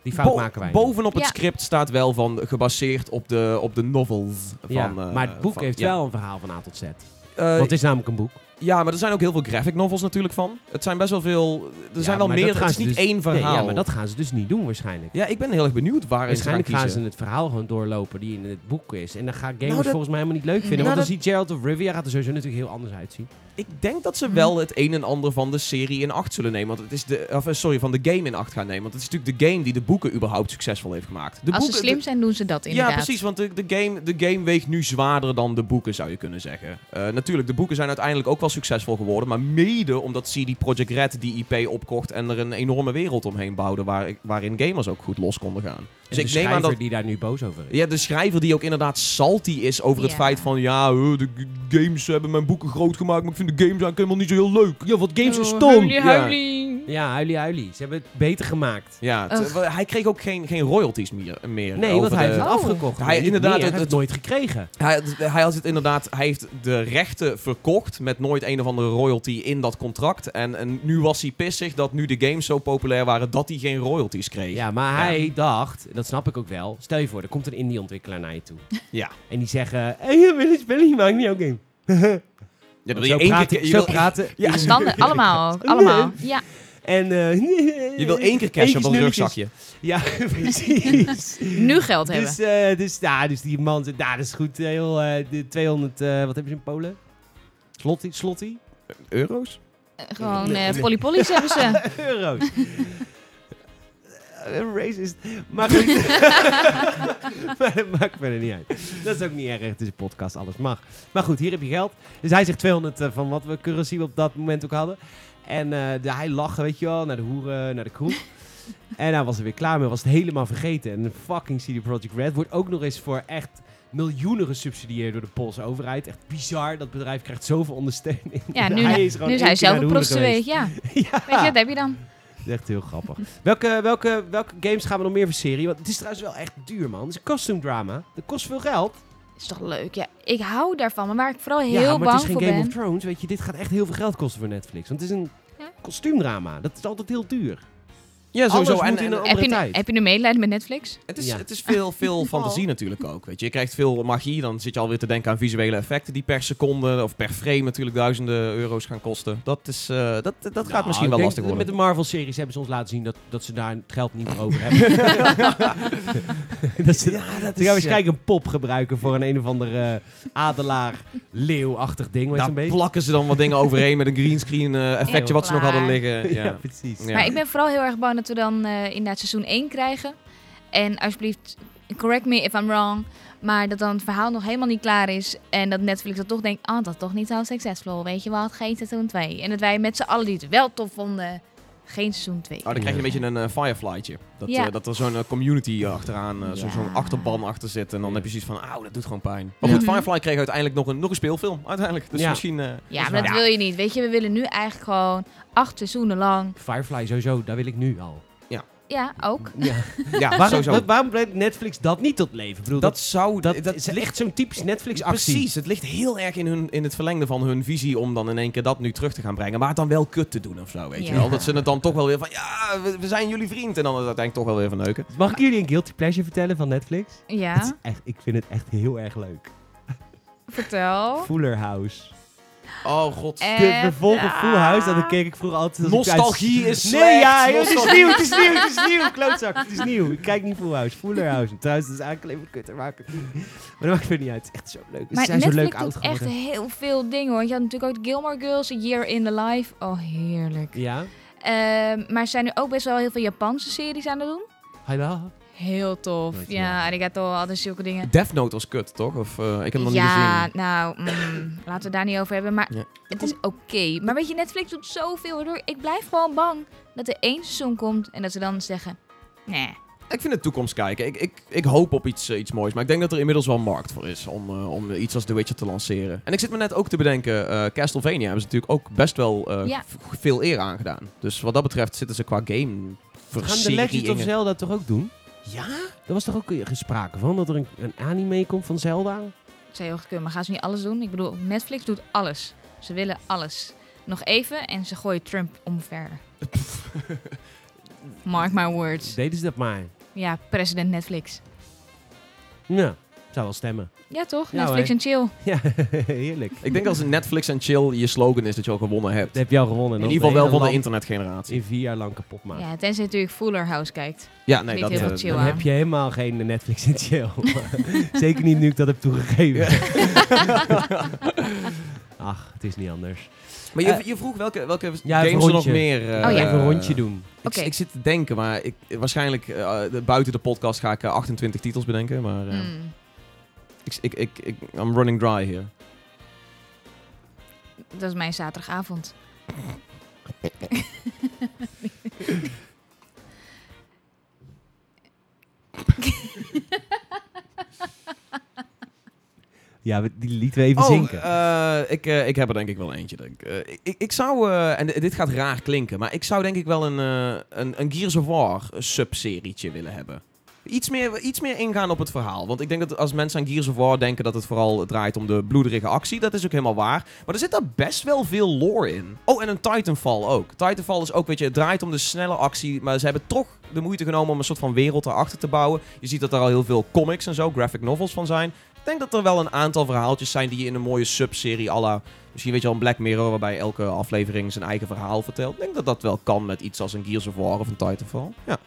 Die fout Bo- maken wij. Bovenop het Ja. script staat wel van gebaseerd op de, op de novels. Van, Ja, eh, maar het boek van- heeft ja. wel een verhaal van A tot Z. Eh, Want het is namelijk een boek. Ja, maar er zijn ook heel veel graphic novels natuurlijk van. Het zijn best wel veel... Er Ja, zijn wel meer... dat Het is ze niet dus- één verhaal. Nee, ja, maar dat gaan ze dus niet doen waarschijnlijk. Ja, ik ben heel erg benieuwd waarin ze gaan Waarschijnlijk gaan ze het verhaal gewoon doorlopen die in het boek is. En dan gaan gamers Nou, dat- volgens mij helemaal niet leuk vinden. Nou, want dan dat- ziet Geralt of Rivia gaat er sowieso natuurlijk heel anders uitzien. Ik denk dat ze wel het een en ander van de serie in acht zullen nemen. Want het is de... Of, eh, sorry, van de game in acht gaan nemen. Want het is natuurlijk de game die de boeken überhaupt succesvol heeft gemaakt. De Als ze slim de- zijn, doen ze dat inderdaad. Ja, precies, want de, de, game, de game weegt nu zwaarder dan de boeken, zou je kunnen zeggen. Eh, natuurlijk, de boeken zijn uiteindelijk ook wel succesvol geworden, maar mede omdat CD Projekt Red die IP opkocht en er een enorme wereld omheen bouwde waar, waarin gamers ook goed los konden gaan. Dus En ik de neem aan schrijver dat... die daar nu boos over is. Ja, de schrijver die ook inderdaad salty is over het feit van... Ja, eh, de games hebben mijn boeken groot gemaakt, maar ik vind de games eigenlijk helemaal niet zo heel leuk. Ja, wat games is Oh, stom! huilie, Ja. huilie. Ja, huilie, huilie. Ze hebben het beter gemaakt. Ja, hij kreeg ook geen, geen royalties meer. meer Nee, over want hij de- heeft het Oh. afgekocht. Hij- Niet inderdaad, meer, het- heeft het nooit gekregen. Hij, hij had het inderdaad, hij heeft de rechten verkocht met nooit een of andere royalty in dat contract. En, en nu was hij pissig dat nu de games zo populair waren dat hij geen royalties kreeg. Ja, maar hij dacht, dat snap ik ook wel. Stel je voor, er komt een indie-ontwikkelaar naar je toe. Ja. En die zeggen, hey, je wil een spelletje maken, jouw game. Ja, dat zo je één praten, keer, je zo wil, praten. Ja. Standaard, allemaal ook. Allemaal. Ja. En, eh, je wil één keer cash op een rugzakje. Ja, precies. Nu geld hebben. Dus, eh, dus, ja, dus die man zegt, nou, dat is goed. Heel, eh, de 200, eh, wat hebben ze in Polen? Slotty? Slotty? Euro's? Gewoon Nee, eh nee. polypolies hebben ze. Euro's. Racist. Maar goed. maar dat maakt verder niet uit. Dat is ook niet erg. Het is een podcast, alles mag. Maar goed, hier heb je geld. Dus hij zegt 200 eh, van wat we currency op dat moment ook hadden. En eh, de, hij lachen, weet je wel, naar de hoeren, naar de kroeg. en hij was er weer klaar mee, was het helemaal vergeten. En fucking CD Projekt Red wordt ook nog eens voor echt miljoenen gesubsidieerd door de Poolse overheid. Echt bizar. Dat bedrijf krijgt zoveel ondersteuning. Ja, nu, hij is nu is hij zelf de een prostituee. Ja, Ja. weet je, dat heb je dan. Dat is echt heel grappig. welke, welke, welke games gaan we nog meer voor serie? Want het is trouwens wel echt duur, man. Het is een costume drama. Dat kost veel geld. Is toch leuk? Ja, ik hou daarvan. Maar waar ik vooral heel ja, maar bang het is geen voor Game ben... of Thrones. Weet je, dit gaat echt heel veel geld kosten voor Netflix. Want het is een Ja. kostuumdrama. Dat is altijd heel duur. Ja, sowieso. Alles En, moet in een Heb je, tijd. heb je nu medelijden met Netflix? het, is, Ja. het is veel, veel fantasie natuurlijk ook. Weet je. je krijgt veel magie, dan zit je alweer te denken aan visuele effecten die per seconde of per frame natuurlijk duizenden euro's gaan kosten. Dat, is, eh, dat, dat gaat Nou, misschien wel lastig worden. Met de Marvel-series hebben ze ons laten zien dat, dat ze daar het geld niet meer over hebben. dat ze, Ja, dat ze gaan waarschijnlijk een pop gebruiken voor een een of andere adelaar leeuwachtig ding. Daar een beetje? plakken ze dan wat dingen overheen met een greenscreen eh, effectje Heel wat ze nog hadden liggen. Ja, Ja. precies. Ja. Maar ik ben vooral heel erg bang dat we dan eh inderdaad seizoen 1 krijgen. En alsjeblieft, correct me if I'm wrong. Maar dat dan het verhaal nog helemaal niet klaar is. En dat Netflix dat toch denkt, ah, dat is toch niet zo succesvol. Weet je wat, geen seizoen 2. En dat wij met z'n allen die het wel tof vonden, geen seizoen 2. Oh, dan krijg je een beetje een eh, Fireflytje. Dat, Ja. eh, dat er zo'n eh, community achteraan, Ja. zo'n achterban achter zit. En dan heb je zoiets van, auw, dat doet gewoon pijn. Maar Ja. goed, Firefly kreeg uiteindelijk nog een, nog een speelfilm. Uiteindelijk. Dus Ja. misschien... eh, Ja, maar dat wil je niet. Weet je, we willen nu eigenlijk gewoon acht seizoenen lang. Firefly sowieso, daar wil ik nu al. Ja, ook. Ja. ja, Waarom, wa- waarom brengt Netflix dat niet tot leven? Ik bedoel, dat dat, zou... dat, dat is ligt zo'n typisch Netflix-actie. Precies, het ligt heel erg in, hun, in het verlengde van hun visie om dan in één keer dat nu terug te gaan brengen. Maar het dan wel kut te doen of zo, weet je wel. Dat ze het dan toch wel weer van, ja, we, we zijn jullie vriend. En dan het uiteindelijk toch wel weer van neuken. Mag ik jullie een guilty pleasure vertellen van Netflix? Het is Ja, echt, ik vind het echt heel erg leuk. vertel. Fuller House. Oh god. De vervolg op Full House, ja. dat keek ik vroeger altijd. thuis- Nostalgie is Nee, slecht. ja, joh, het is nieuw, het is nieuw, het is nieuw. Klootzak, het is nieuw. Ik kijk niet Full House, Fuller House. Trouwens, dat is eigenlijk alleen maar kutter maken. Maar dat maakt verder niet uit. Het is echt zo leuk. Ze Maar zijn zo leuk Netflix oud doet echt geworden. heel veel dingen hoor. Je had natuurlijk ook Gilmore Girls, A Year in the Life. Oh, heerlijk. Ja? Ehm, maar er zijn nu ook best wel heel veel Japanse series aan het doen. Hallo? Heel tof. Nooit Ja, arigato, al die zulke dingen. Death Note was kut, toch? Of, eh, ik heb hem nog niet Ja, gezien. nou, mm, laten we daar niet over hebben. Maar Ja. het is oké. Maar weet je, Netflix doet zoveel. Waardoor ik blijf gewoon bang dat er één seizoen komt en dat ze dan zeggen... Nee. Ik vind de toekomst kijken. Ik, ik, ik hoop op iets, eh, iets moois. Maar ik denk dat er inmiddels wel markt voor is om, eh, om iets als The Witcher te lanceren. En ik zit me net ook te bedenken, eh, Castlevania hebben ze natuurlijk ook best wel eh, Ja. veel eer aangedaan. Dus wat dat betreft zitten ze qua game gaan de Legend of Zelda toch ook doen? Ja? Er was toch ook gesproken van dat er een, een anime komt van Zelda? Het zou heel goed kunnen, maar gaan ze niet alles doen? Ik bedoel, Netflix doet alles. Ze willen alles. Nog even en ze gooien Trump omver. Mark my words. Deden ze dat maar. Ja, president Netflix. Ja, zou wel stemmen. Ja, toch? Ja, Netflix en chill. Ja, heerlijk. Ik denk als Netflix en chill je slogan is dat je al gewonnen hebt. Dat heb je al gewonnen. In Dan ieder geval wel van de internetgeneratie. In vier jaar lang kapot maken. Ja, tenzij je natuurlijk Fuller House kijkt. Ja, nee, dat eh, chill Dan aan. heb je helemaal geen Netflix en chill. Zeker niet nu ik dat heb toegegeven. Ach, het is niet anders. Maar je, Eh, je vroeg welke, welke Ja, games er nog meer... eh, Oh, ja. Even een rondje doen. Ik, Oké. ik zit te denken, maar ik, waarschijnlijk eh, buiten de podcast ga ik eh, 28 titels bedenken. Maar eh, Hmm. Ik, ik, ik, ik, I'm running dry hier. Dat is mijn zaterdagavond. Ja, we- die lieten we even Oh, zinken. eh, ik, eh, ik heb er denk ik wel eentje. Denk. ik. Eh, ik, ik zou, eh, en dit gaat raar klinken, maar ik zou denk ik wel een, eh, een, een Gears of War subserietje willen hebben. Iets meer, iets meer ingaan op het verhaal. Want ik denk dat als mensen aan Gears of War denken dat het vooral draait om de bloederige actie, dat is ook helemaal waar. Maar er zit daar best wel veel lore in. Oh, en een Titanfall ook. Titanfall is ook, weet je, het draait om de snelle actie, maar ze hebben toch de moeite genomen om een soort van wereld erachter te bouwen. Je ziet dat er al heel veel comics en zo, graphic novels van zijn. Ik denk dat er wel een aantal verhaaltjes zijn die je in een mooie subserie à la... Misschien weet je al een Black Mirror, waarbij elke aflevering zijn eigen verhaal vertelt. Ik denk dat dat wel kan met iets als een Gears of War of een Titanfall. Ja.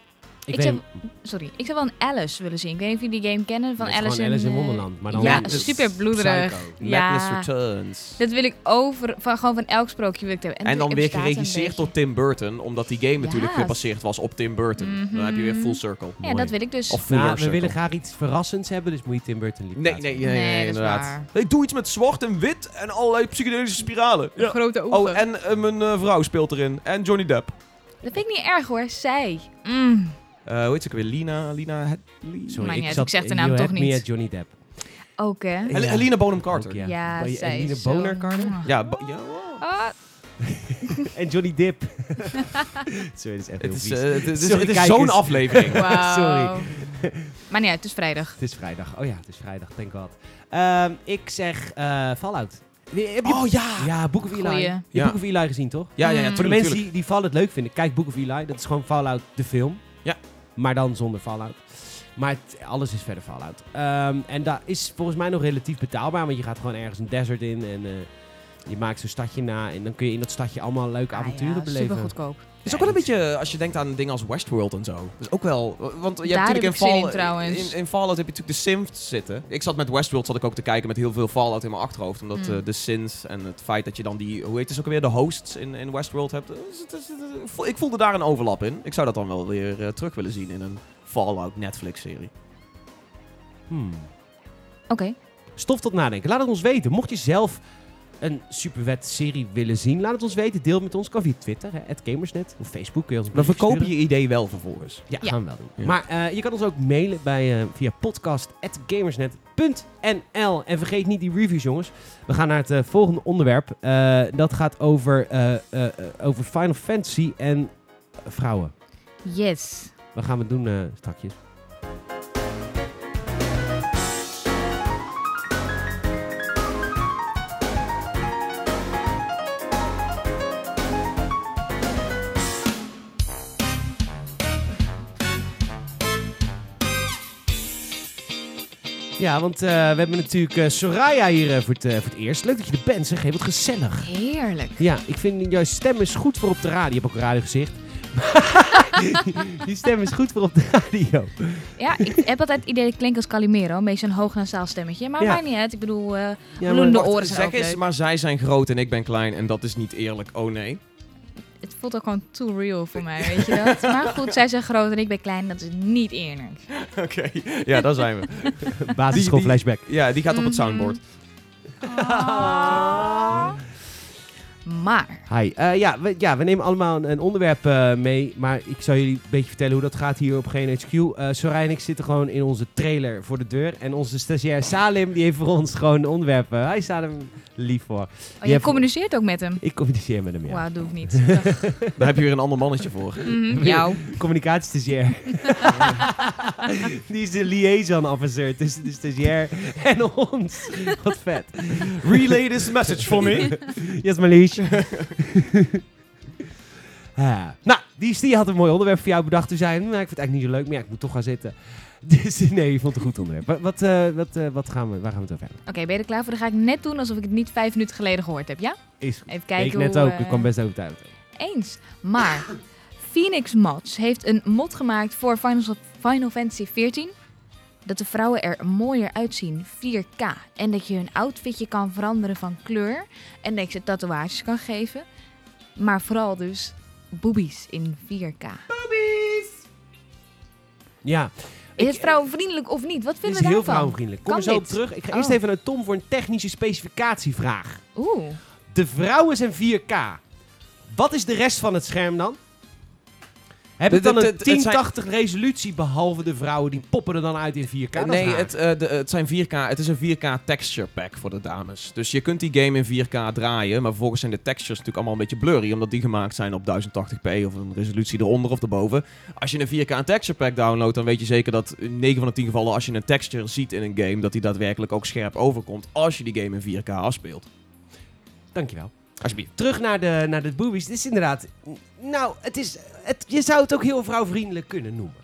Ik ik weet zou- Sorry, ik zou wel een Alice willen zien. Ik weet niet of jullie die game kennen van Alice, gewoon Alice in Wonderland. Maar dan ja, super bloederig. Psycho. Ja. Madness Returns. Dat wil ik over, van, gewoon van elk sprookje wil ik hebben. En dan weer geregisseerd door Tim Burton, omdat die game natuurlijk Ja. gebaseerd was op Tim Burton. Dan heb je weer Mhm. full circle. Ja, Mooi. dat wil ik dus. Of Nou, we willen graag iets verrassends hebben, dus moet je Tim Burton liever Nee, nee, nee, nee, Nee, dat is inderdaad. Hey, doe iets met zwart en wit en allerlei psychedelische spiralen. Ja. Grote ogen. Oh, en eh, mijn eh, vrouw speelt erin. En Johnny Depp. Dat vind ik niet erg hoor. Zij. Mm. Eh hoe heet ze ook weer? Lina? Lina? Sorry, Maar uit, zat- ik zeg de naam toch niet. at Johnny Depp. Ook hè? Ja. Helena Bonham Carter. Ook, ja. Ja, je zij Eline is zo- Boner Carter? Ja, ja, wow. Ah, En Johnny Depp. Sorry, dat is echt heel Het is, vies. eh, het is, Sorry, het is zo'n aflevering. Sorry. Maar uit, het is vrijdag. Het is vrijdag. Oh ja, het is vrijdag, thank god. Ehm, ik zeg eh Fallout. Heb je, Oh ja! ja, Book of Eli. Goeie. Je hebt Ja. Book of Eli gezien, toch? Ja, ja, ja, Mm. Voor de mensen die, die Fallout leuk vinden, kijk Book of Eli. Dat is gewoon Fallout, de film. Ja. Maar dan zonder Fallout. Maar het- alles is verder Fallout. Ehm, en dat is volgens mij nog relatief betaalbaar. Want je gaat gewoon ergens een desert in en eh, je maakt zo'n stadje na. En dan kun je in dat stadje allemaal leuke avonturen ah, ja, beleven. Super goedkoop. Het is ook wel een beetje, als je denkt aan dingen als Westworld en zo. Dat is ook wel, want je hebt Daar natuurlijk heb in, ik zin Fall, in, trouwens. in, in Fallout heb je natuurlijk de Sims zitten. Ik zat met Westworld zat ik ook te kijken met heel veel Fallout in mijn achterhoofd. Omdat Mm. eh, de Sims en het feit dat je dan die, hoe heet het ook alweer, de hosts in, in Westworld hebt. eh, is het- is het- ik voel- ik voelde daar een overlap in. Ik zou dat dan wel weer eh, terug willen zien in een Fallout Netflix-serie. Hmm. Oké. Stof tot nadenken. Laat het ons weten. Mocht je zelf een supervet serie willen zien, laat het ons weten. Deel het met ons. Kan via Twitter, hè, @gamersnet. Of Facebook kun je ons een Dan berichtje verkoop je idee wel vervolgens. Ja, Ja. gaan we wel doen. Ja. Maar eh, je kan ons ook mailen bij, eh, via podcast.gamersnet.nl. En vergeet niet die reviews, jongens. We gaan naar het eh, volgende onderwerp. Eh, dat gaat over, eh, eh, eh, over Final Fantasy en vrouwen. Yes. Wat gaan we doen eh Ja, want eh, we hebben natuurlijk eh, Soraya hier eh, voor, het, voor het eerst. Leuk dat je er bent, zeg. Hey, wat gezellig. Heerlijk. Ja, ik vind jouw stem is goed voor op de radio. Je hebt ook een radiogezicht. Je stem is goed voor op de radio. Ja, ik heb altijd het idee dat ik klink als Calimero. Een beetje een hoognasaal stemmetje. Maar Ja. maakt niet uit. Ik bedoel, eh Ja, maar- oren zijn zeg ook eens, leuk. maar zij zijn groot en ik ben klein en dat is niet eerlijk. Oh nee. Het voelt ook gewoon too real voor mij, weet je dat? Maar goed, zij zijn groot en ik ben klein. Dat is niet eerlijk. Oké, ja, daar zijn we. basisschool flashback. Ja, die gaat op het Mhm. soundboard. Ah. Maar, Hi. Eh, ja, we, ja, we nemen allemaal een, een onderwerp eh, mee. Maar ik zal jullie een beetje vertellen hoe dat gaat hier op GNHQ. Eh Soraya en ik zitten gewoon in onze trailer voor de deur. En onze stagiair Salim, die heeft voor ons gewoon een onderwerp. eh, hij staat hem lief voor. oh, Je communiceert ook met hem. Ik communiceer met hem, ja. Wauw, doe ik niet. Daar heb je weer een ander mannetje voor. Mhm, jou. Communicatiestagiair. die is de liaison officer tussen de stagiair en ons. Wat vet. Relay this message for me. Yes, Malish. Nou, die, die had een mooi onderwerp voor jou bedacht. Toen zei hij, nou, ik vind het eigenlijk niet zo leuk, maar ja, ik moet toch gaan zitten. Dus nee, je vond het een goed onderwerp. Wat, wat, eh, wat, eh, wat gaan we, waar gaan we het over hebben? Oké, ben je er klaar voor? Dan ga ik net doen alsof ik het niet vijf minuten geleden gehoord heb, ja? Is Even ik kijken net hoe... ook, eh, ik kwam best overtuigd. Eens. Maar Phoenix Mods heeft een mod gemaakt voor Final, Final Fantasy XIV. Dat de vrouwen er mooier uitzien, 4K. En dat je hun outfitje kan veranderen van kleur. En dat je ze tatoeages kan geven. Maar vooral dus boobies in 4K. Ja, Is het vrouwenvriendelijk of niet? Wat vinden is we heel daarvan? vrouwenvriendelijk. Kom Kan er zo op terug. Ik ga Oh. eerst even naar Tom voor een technische specificatievraag. Oeh. De vrouwen zijn 4K. Wat is de rest van het scherm dan? Heb ik de- dan een het zijn- 1080 resolutie behalve de vrouwen die poppen er dan uit in 4K? Dat is nee, het, eh, de, het, zijn 4K, het is een 4K texture pack voor de dames. Dus je kunt die game in 4K draaien, maar vervolgens zijn de textures natuurlijk allemaal een beetje blurry, omdat die gemaakt zijn op 1080p of een resolutie eronder of erboven. Als je een 4K texture pack downloadt, dan weet je zeker dat in 9 van de 10 gevallen als je een texture ziet in een game, dat die daadwerkelijk ook scherp overkomt als je die game in 4K afspeelt. Dankjewel. Alsjeblieft. Terug naar de, naar de boobies. Dit is inderdaad... Nou, het is, het, je zou het ook heel vrouwvriendelijk kunnen noemen.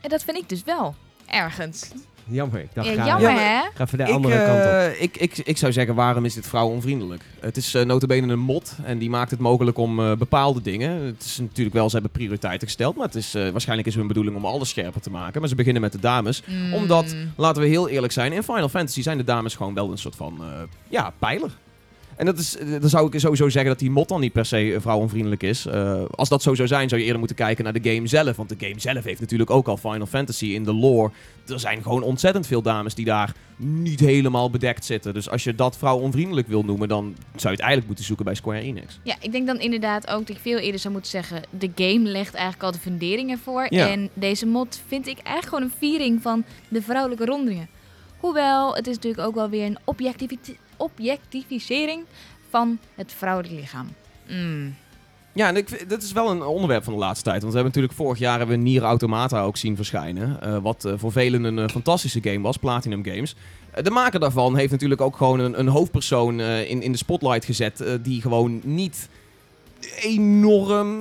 En dat vind ik dus wel. Ergens. Jammer. Ik dacht, Ja, ga, jammer hè? ga even de Ik, andere kant op. eh, ik, ik, ik zou zeggen, waarom is dit vrouwonvriendelijk? Het is uh, notabene een mod en die maakt het mogelijk om eh, bepaalde dingen. Het is natuurlijk wel, ze hebben prioriteiten gesteld, maar het is, eh, waarschijnlijk is hun bedoeling om alles scherper te maken. Maar ze beginnen met de dames. Mm. Omdat, laten we heel eerlijk zijn, in Final Fantasy zijn de dames gewoon wel een soort van, eh, ja, pijler. En dat is, eh, dan zou ik sowieso zeggen dat die mod dan niet per se eh, vrouwonvriendelijk is. Eh, als dat zo zou zijn, zou je eerder moeten kijken naar de game zelf. Want de game zelf heeft natuurlijk ook al Final Fantasy in de lore. Er zijn gewoon ontzettend veel dames die daar niet helemaal bedekt zitten. Dus als je dat vrouwonvriendelijk wil noemen, dan zou je het eigenlijk moeten zoeken bij Square Enix. Ja, ik denk dan inderdaad ook dat ik veel eerder zou moeten zeggen... de game legt eigenlijk al de fundering ervoor. Ja. En deze mod vind ik eigenlijk gewoon een viering van de vrouwelijke rondingen. Hoewel, het is natuurlijk ook wel weer een objectivi- objectificering van het vrouwelijk lichaam. Mm. Ja, en ik, dat is wel een onderwerp van de laatste tijd. Want we hebben natuurlijk vorig jaar hebben we Nier Automata ook zien verschijnen. eh, wat eh, voor velen een eh, fantastische game was, Platinum Games. De maker daarvan heeft natuurlijk ook gewoon een, een hoofdpersoon eh, in, in de spotlight gezet. eh, die gewoon niet enorm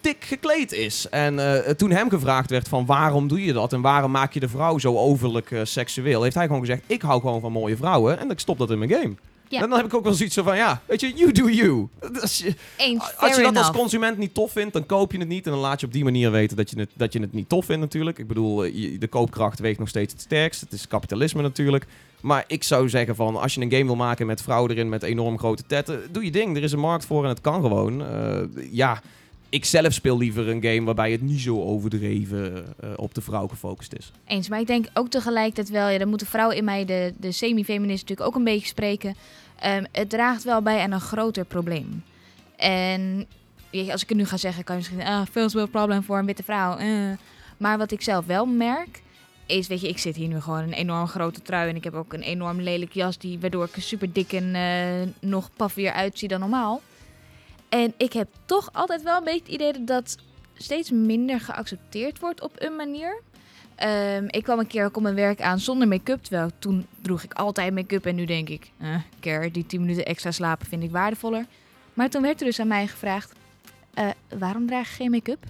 dik gekleed is. En eh, toen hem gevraagd werd van waarom doe je dat en waarom maak je de vrouw zo overlijk eh, seksueel, heeft hij gewoon gezegd ik hou gewoon van mooie vrouwen en ik stop dat in mijn game. Ja. En dan heb ik ook wel zoiets van ja, weet je, you do you. Als je, Eens, als je fair dat als consument niet tof vindt, dan koop je het niet. En dan laat je op die manier weten dat je het, dat je het niet tof vindt natuurlijk. Ik bedoel, eh, je- de koopkracht weegt nog steeds het sterkst. Het is kapitalisme natuurlijk. Maar ik zou zeggen van, als je een game wil maken met vrouwen erin met enorm grote tetten, doe je ding. Er is een markt voor en het kan gewoon. Eh, ja, ik zelf speel liever een game waarbij het niet zo overdreven eh, op de vrouw gefocust is. Eens, maar ik denk ook tegelijkertijd wel... Ja, dan moet de vrouw in mij, de, de semi-feminist, natuurlijk ook een beetje spreken. Ehm, het draagt wel bij aan een groter probleem. En als ik het nu ga zeggen, kan je misschien... Ah, world problem voor een witte vrouw. eh. Maar wat ik zelf wel merk... Is, weet je, ik zit hier nu gewoon een enorm grote trui. En ik heb ook een enorm lelijk jas. Die, waardoor ik er super dik en eh, nog paffier uitzie dan normaal. En ik heb toch altijd wel een beetje het idee dat dat steeds minder geaccepteerd wordt op een manier. Ehm, ik kwam een keer ook op mijn werk aan zonder make-up. Terwijl toen droeg ik altijd make-up. En nu denk ik, eh, care, die 10 minuten extra slapen vind ik waardevoller. Maar toen werd er dus aan mij gevraagd, eh, waarom draag je geen make-up?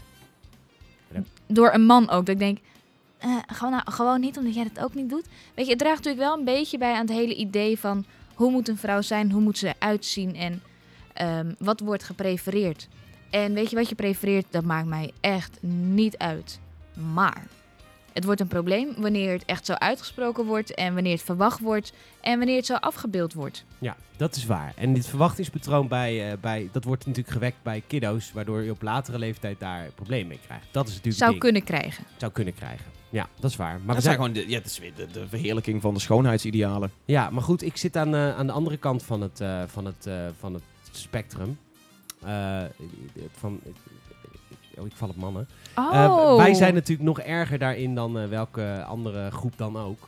Ja. Door een man ook. Dat ik denk, eh, gewoon, nou, gewoon niet omdat jij dat ook niet doet. Weet je, het draagt natuurlijk wel een beetje bij aan het hele idee van... hoe moet een vrouw zijn, hoe moet ze eruit zien en ehm, wat wordt geprefereerd. En weet je wat je prefereert, dat maakt mij echt niet uit. Maar het wordt een probleem wanneer het echt zo uitgesproken wordt en wanneer het verwacht wordt en wanneer het zo afgebeeld wordt. Ja, dat is waar. En dit verwachtingspatroon bij, eh, bij, dat wordt natuurlijk gewekt bij kiddo's, waardoor je op latere leeftijd daar problemen mee krijgt. Dat is natuurlijk Zou ding. kunnen krijgen. Zou kunnen krijgen. Ja, dat is waar. Maar we dat zijn gewoon de, ja, het is weer de, de verheerlijking van de schoonheidsidealen. Ja, maar goed, ik zit aan, eh, aan de andere kant van het, eh, van het, eh, van het spectrum. Eh, van, oh, ik val op mannen. Oh, wij zijn natuurlijk nog erger daarin dan welke andere groep dan ook.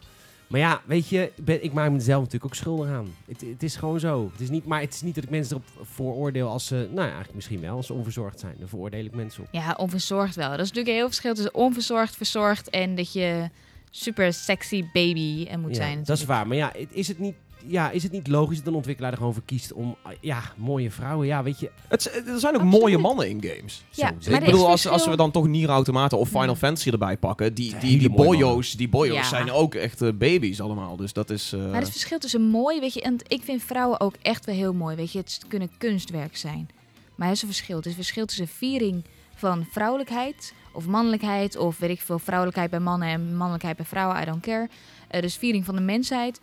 Maar ja, weet je, ik ben, ik maak mezelf natuurlijk ook schuldig aan. Het, het is gewoon zo. Het is niet, maar het is niet dat ik mensen erop vooroordeel als ze, nou ja, eigenlijk misschien wel, als ze onverzorgd zijn. Daar veroordeel ik mensen op. Ja, onverzorgd wel. Dat is natuurlijk een heel verschil tussen onverzorgd, verzorgd en dat je super sexy baby eh, moet Ja, zijn. dat is waar. Maar ja, is het niet... ja, is het niet logisch dat een ontwikkelaar er gewoon voor kiest om, ah, ja, mooie vrouwen, ja, weet je. Het, er zijn ook Absoluut. mooie mannen in games. Ja, Zo, Ik bedoel, als, als we dan toch Nier Automaten of Final Ja. Fantasy erbij pakken, die, die, die boyo's, die boyo's Ja. zijn ook echt eh, baby's allemaal. Dus dat is... eh, Maar het verschil tussen mooi, weet je, en ik vind vrouwen ook echt wel heel mooi, weet je, het kunnen kunstwerk zijn. Maar er is een verschil. Het is een verschil tussen viering van vrouwelijkheid of mannelijkheid, of weet ik veel, vrouwelijkheid bij mannen en mannelijkheid bij vrouwen, I don't care. Eh, dus viering van de mensheid.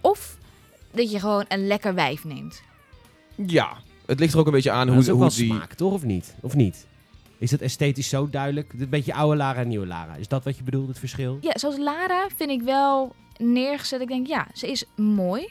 Of dat je gewoon een lekker wijf neemt. Ja, het ligt er ook een beetje aan dat hoe, is ook hoe wel die... smaak, toch? Of niet? Of niet? Is het esthetisch zo duidelijk? Een beetje oude Lara en nieuwe Lara. Is dat wat je bedoelt, het verschil? Ja, zoals Lara vind ik wel neergezet. Ik denk, ja, ze is mooi.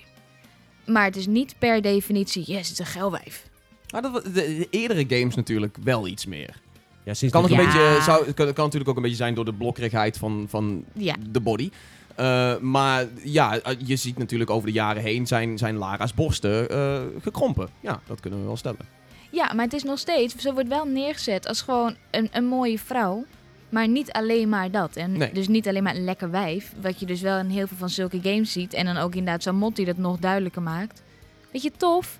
Maar het is niet per definitie, yes, het is een geilwijf. Maar dat, wa- de, de eerdere games natuurlijk wel iets meer. Ja, sinds Kan, ook de- een Ja. beetje, zou, kan, kan natuurlijk ook een beetje zijn door de blokkerigheid van, van Ja, de body. Eh, maar ja, eh, je ziet natuurlijk over de jaren heen zijn, zijn Lara's borsten eh, gekrompen. Ja, dat kunnen we wel stellen. Ja, maar het is nog steeds, ze wordt wel neergezet als gewoon een, een mooie vrouw. Maar niet alleen maar dat. En Nee. dus niet alleen maar een lekker wijf. Wat je dus wel in heel veel van zulke games ziet. En dan ook inderdaad die dat nog duidelijker maakt. Weet je, tof.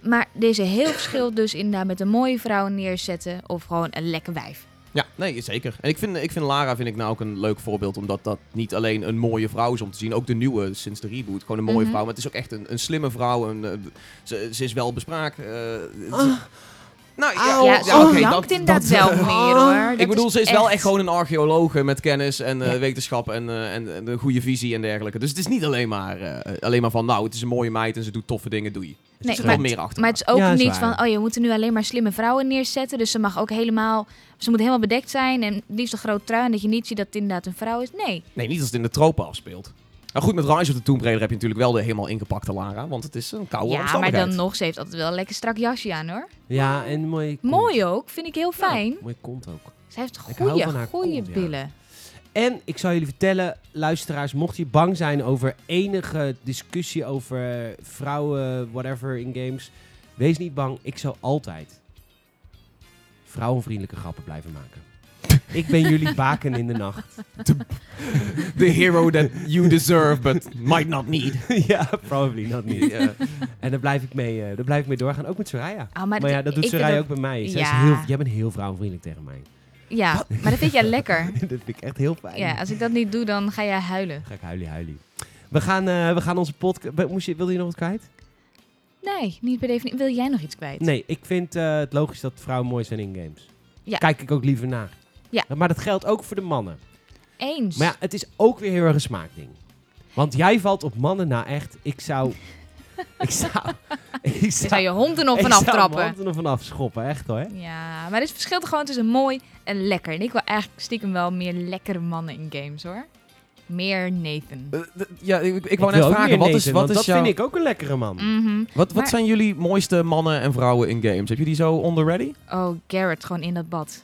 Maar een heel verschil dus inderdaad met een mooie vrouw neerzetten of gewoon een lekker wijf. Ja, nee, zeker. En ik vind, ik vind Lara vind ik nou ook een leuk voorbeeld, omdat dat niet alleen een mooie vrouw is om te zien, ook de nieuwe sinds de reboot. Gewoon een mooie Mhm. vrouw, maar het is ook echt een, een slimme vrouw. Een, eh, ze, ze is wel bespraakt. eh, het- Nou, ja, oh, ze oké, jankt dat- inderdaad dat- wel meer hoor. ik bedoel, ze is wel echt gewoon een... archeologe met kennis en eh, Ja. wetenschap en, eh, en, en een goede visie en dergelijke. Dus het is niet alleen maar, eh, alleen maar van, nou, het is een mooie meid en ze doet toffe dingen, doe je. Er Nee, zit maar, wel meer achter. maar het is ook Ja, is niet waar. van, oh je moet er nu alleen maar slimme vrouwen neerzetten. Dus ze mag ook helemaal, ze moet helemaal bedekt zijn en liefst een groot trui. En dat je niet ziet dat het inderdaad een vrouw is. Nee, Nee, niet als het in de tropen afspeelt. Nou goed, met Rise of the Tomb Raider heb je natuurlijk wel de helemaal ingepakte Lara, want het is een koude ja, maar dan nog, ze heeft altijd wel een lekker strak jasje aan hoor. Ja, en mooi. Mooi ook, vind ik heel fijn. Ja, mooi kont ook. Ze heeft goede, goede kont, ja. billen. En ik zou jullie vertellen, luisteraars, mocht je bang zijn over enige discussie over vrouwen, whatever in games, wees niet bang. Ik zou altijd vrouwenvriendelijke grappen blijven maken. Ik ben jullie baken in de nacht. The hero that you deserve, but might not need. ja, probably not. Ja. En daar blijf ik mee, eh, daar blijf ik mee doorgaan, ook met Soraya. Ah, Maar, maar ja, dat doet Soraya ook bij mij. Zij is heel, jij bent heel vrouwenvriendelijk tegen mij. Ja, maar dat vind jij lekker. dat vind ik echt heel fijn. Ja, als ik dat niet doe, dan ga jij huilen. Ga ik huilie huilie. We gaan, eh, we gaan onze podcast... Moest je, wilde je nog wat kwijt? Nee, niet per definitie. Wil jij nog iets kwijt? Nee, ik vind eh, het logisch dat vrouwen mooi zijn in games. Ja. Kijk ik ook liever naar. Ja. Maar dat geldt ook voor de mannen. Eens. Maar ja, het is ook weer heel erg een smaakding. Want jij valt op mannen na echt. Ik zou... ik zou... Ik Je zou, zou je hond er nog ik vanaf zou trappen. mijn hand er nog vanaf schoppen, echt hoor. Ja, maar er is verschil gewoon tussen mooi en lekker. En ik wil eigenlijk stiekem wel meer lekkere mannen in games hoor. Meer Nathan. Eh, ja, ik, ik Ik wou wil net vragen, wat, is, Nathan, wat, is dat jouw, vind ik ook een lekkere man. Mhm. wat, wat Maar- zijn jullie mooiste mannen en vrouwen in games? Heb je die zo on the ready? Oh, Garrett gewoon in dat bad.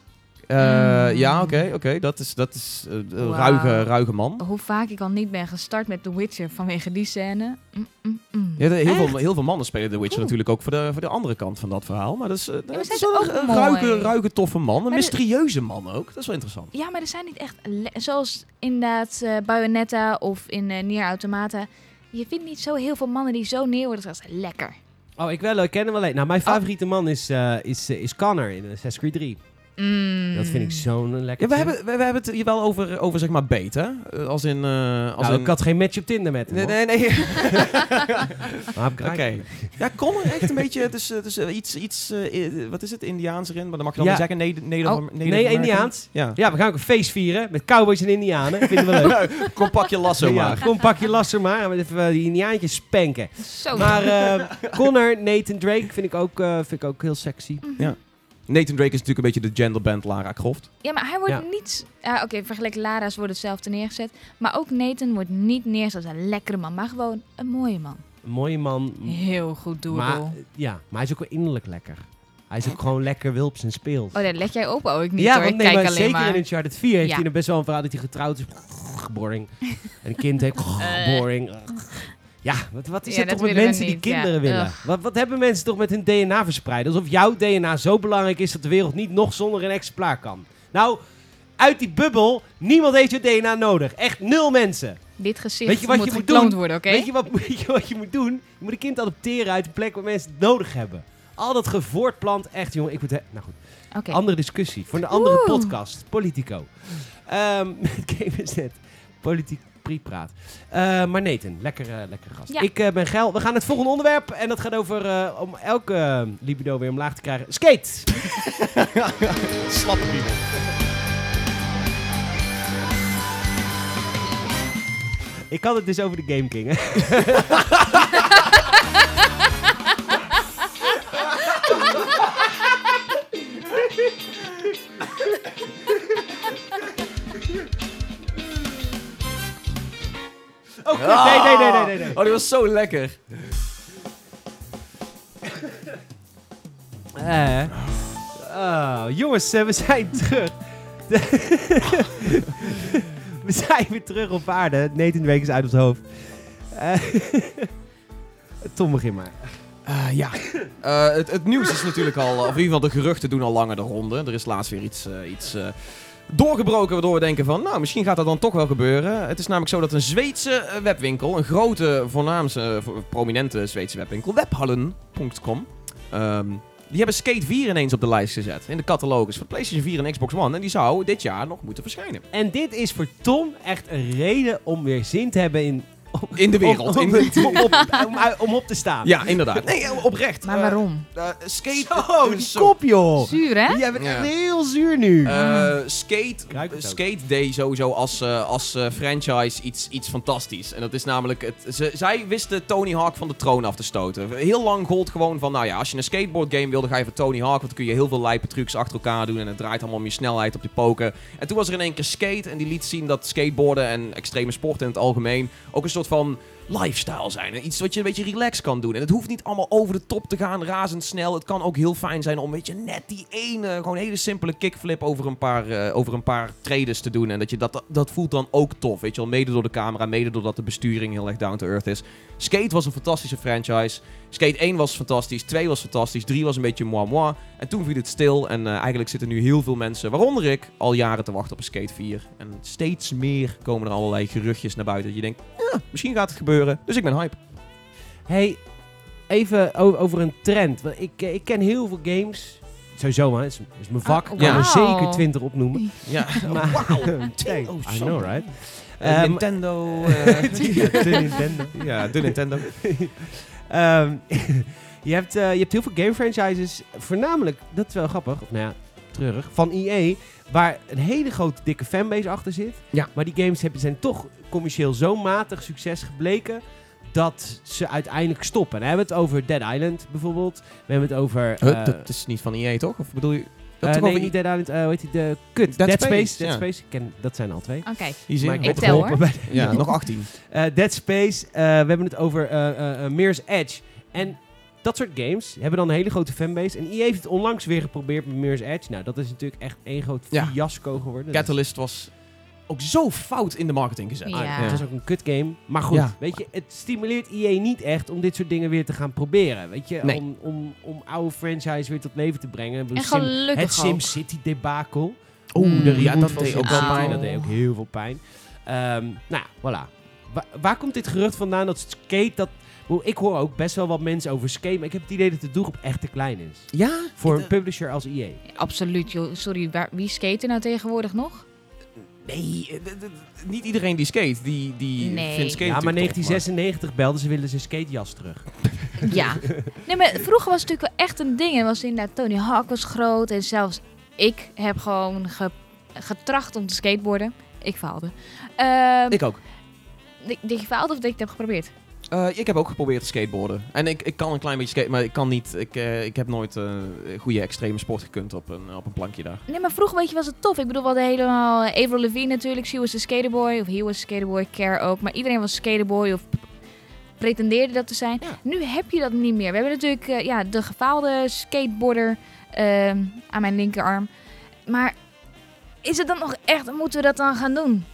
Eh, Mm. Ja, oké, oké. Dat is, dat is eh, ruige, ruige man. Hoe vaak ik al niet ben gestart met The Witcher vanwege die scène. Mm, mm, mm. Ja, heel, veel, heel veel mannen spelen The Witcher Oeh. natuurlijk ook voor de, voor de andere kant van dat verhaal. Maar dat is, eh, dat maar is ook een, ruige, ruige, toffe man. Een mysterieuze man ook. Dat is wel interessant. Ja, maar er zijn niet echt... Zoals inderdaad eh Bayonetta of in eh Nier Automata. Je vindt niet zo heel veel mannen die zo neer worden gezegd. Lekker. Oh, ik wel, ik ken hem wel. Nou, mijn favoriete man is, eh, is, eh, is Connor in Assassin's Creed 3. Mm. Dat vind ik zo'n lekker. Ja, we, hebben, we, we hebben het hier wel over, over zeg maar beet, hè? Eh, Als in... eh, als Nou, in... ik had geen match op Tinder met hem. Nee, nee, nee. Oké. Ja, Connor echt een beetje... Het is, het is eh, iets... iets wat is het? Indiaans erin? Maar dan mag je dan Ja. niet zeggen. Neder, Oh. Nee. Indiaans. Ja. Ja, we gaan ook een feest vieren met cowboys en indianen. Vinden we leuk. Kom, pak je lasso ja, maar. gewoon pak je lasser maar. En even die indiaantjes spanken. Zo. Maar eh, Connor, Nathan Drake vind ik, ook, eh, vind ik ook heel sexy. Mhm. Nathan Drake is natuurlijk een beetje de genderband Lara Croft. Ja, maar hij wordt Ja. niet... Oké, vergeleken Lara's wordt hetzelfde neergezet. Maar ook Nathan wordt niet neergezet als een lekkere man. Maar gewoon een mooie man. Een mooie man. Heel goed. Maar, ja, maar hij is ook wel innerlijk lekker. Hij is ook gewoon lekker wilps en speelt. Oh, dat let jij op. Oh, ik niet ja, hoor. want Ik nee, kijk maar alleen zeker maar. in Uncharted 4 heeft Ja. hij er best wel een verhaal dat hij getrouwd is. Boring. En een kind heeft... Eh. Boring. Ja, wat, wat is Ja, het dat toch met mensen die ja. kinderen willen? Wat, wat hebben mensen toch met hun DNA verspreid? Alsof jouw DNA zo belangrijk is dat de wereld niet nog zonder een exemplaar kan. Nou, uit die bubbel. Niemand heeft je DNA nodig. Echt nul mensen. Dit gezicht Weet je wat moet je moet doen? worden, oké? Weet, je wat, weet je wat je moet doen? Je moet een kind adopteren uit een plek waar mensen het nodig hebben. Al dat gevoortplant, echt jongen. Ik moet... Nou goed, andere discussie. Voor een andere Oeh. podcast. Politico. Ehm met Game is net. Politiek praat. Eh maar Nathan, lekker, eh, lekker gast. Ja. Ik eh, ben geil. We gaan het volgende onderwerp. En dat gaat over eh, om elke libido weer omlaag te krijgen. Skate! Slappe piemel. Ik had het dus over de Game King. Hè? Oh, nee, nee, nee, nee, nee, nee. Oh, die was zo lekker. Eh, oh, jongens, eh, we zijn terug. We zijn weer terug op aarde. Nathan Week is uit ons hoofd. Eh, Tom, begin maar. Eh, ja. Eh, het, het nieuws is natuurlijk al, of in ieder geval de geruchten doen al langer de ronde. Er is laatst weer iets, eh, iets eh, doorgebroken waardoor we denken van, nou, misschien gaat dat dan toch wel gebeuren. Het is namelijk zo dat een Zweedse eh, webwinkel, een grote, voornaamste, eh, prominente Zweedse webwinkel, webhallen.com, ehm, die hebben Skate 4 ineens op de lijst gezet in de catalogus van PlayStation 4 en Xbox One. En die zou dit jaar nog moeten verschijnen. En dit is voor Tom echt een reden om weer zin te hebben in... In de wereld. Om, om, In de- om op, om, om op te staan. Ja, inderdaad. Nee, eh, oprecht. Maar Eh, waarom? eh, skate... Zo, eh, die zo- kop, joh. Zuur, hè? Jij bent Ja. echt heel zuur nu. Eh, skate, skate deed sowieso als, eh, als eh, franchise iets, iets fantastisch. En dat is namelijk... Het, ze, zij wisten Tony Hawk van de troon af te stoten. Heel lang gold gewoon van... Nou ja, als je een skateboard game wilde, ga je voor Tony Hawk. Want dan kun je heel veel lijpe trucs achter elkaar doen. En het draait allemaal om je snelheid op je poken. En toen was er in één keer skate. En die liet zien dat skateboarden en extreme sporten in het algemeen... ook een soort van lifestyle zijn. Iets wat je een beetje relaxed kan doen. En het hoeft niet allemaal over de top te gaan, razendsnel. Het kan ook heel fijn zijn om weet je, net die ene, gewoon hele simpele kickflip over een paar, eh, over een paar trades te doen. En dat, je dat, dat voelt dan ook tof. Weet je wel, mede door de camera, mede doordat de besturing heel erg down to earth is. Skate was een fantastische franchise. Skate 1 was fantastisch, 2 was fantastisch, 3 was een beetje moi moi. En toen viel het stil. En eh, eigenlijk zitten nu heel veel mensen, waaronder ik, al jaren te wachten op een Skate 4. En steeds meer komen er allerlei geruchtjes naar buiten. Dat je denkt, ja, misschien gaat het gebeuren. Dus ik ben hype. Hey, even over een trend. Want ik, eh, ik ken heel veel games. Sowieso, man. Het is, is mijn vak. Oh, Ik kan er zeker 20 opnoemen. Ja, Maar, oh, Oh, I know, right? Eh, Ehm, Nintendo. eh, de Nintendo. ja, de Nintendo. Ehm, je, hebt, eh, je hebt heel veel game franchises. Voornamelijk, dat is wel grappig. Of nou ja, treurig. Van EA. Waar een hele grote dikke fanbase achter zit. Ja. Maar die games hebben, zijn toch commercieel zo matig succes gebleken. Dat ze uiteindelijk stoppen. En dan hebben we het over Dead Island bijvoorbeeld. We hebben het over... Huh, eh, dat is niet van EA, toch? Of bedoel je... Dat toch nee, niet Dead Island. eh, hoe heet die? De kut. Dead Dead, Space, Space. Dead ja. Space. Ik ken, dat zijn al twee. Oké. Easy. Maar Ik tel, geholpen bij de- Ja, nog 18. Eh, Dead Space. eh, we hebben het over eh, eh, eh, Mirror's Edge. En dat soort games hebben dan een hele grote fanbase. En EA heeft het onlangs weer geprobeerd met Mirror's Edge. Nou, dat is natuurlijk echt één groot Ja. fiasco geworden. Catalyst was ook zo fout in de marketing gezet. Ja. Ah, Het was ook een kut game. Maar goed, Ja. weet je, het stimuleert EA niet echt om dit soort dingen weer te gaan proberen. Weet je, Nee. om, om, om oude franchise weer tot leven te brengen. En Sim- gelukkig het. SimCity debakel. Oeh, de ja, reboot dat deed ook wel pijn. Dat deed ook heel veel pijn. Ehm, nou, voilà. Wa- waar komt dit gerucht vandaan dat skate dat... Ik hoor ook best wel wat mensen over skate, maar ik heb het idee dat de doelgroep echt te klein is. Ja? Voor Ik, een publisher als EA. Absoluut, joh. Sorry, waar, wie skate er nou tegenwoordig nog? Nee, eh, niet iedereen die skate, die, die Nee. vindt skate Ja, maar natuurlijk tof, 1996 belden ze willen zijn skatejas terug. Ja. Nee, maar vroeger was het natuurlijk wel echt een ding. En was inderdaad, Tony Hawk was groot. En zelfs ik heb gewoon ge- getracht om te skateboarden. Ik faalde. Ehm Ik ook. dat je faalde of dat ik het heb geprobeerd? Eh, ik heb ook geprobeerd te skateboarden. En ik, ik kan een klein beetje skaten, maar ik kan niet. Ik, eh, ik heb nooit eh goede extreme sport gekund op een, op een plankje daar. Nee, maar vroeger weet je was het tof. Ik bedoel, we hadden helemaal Avril Lavigne natuurlijk. She was a skaterboy. Of he was a skaterboy. Care ook. Maar iedereen was skaterboy of pretendeerde dat te zijn. Ja. Nu heb je dat niet meer. We hebben natuurlijk ja, de gefaalde skateboarder ehm, aan mijn linkerarm. Maar is het dan nog echt... Moeten we dat dan gaan doen?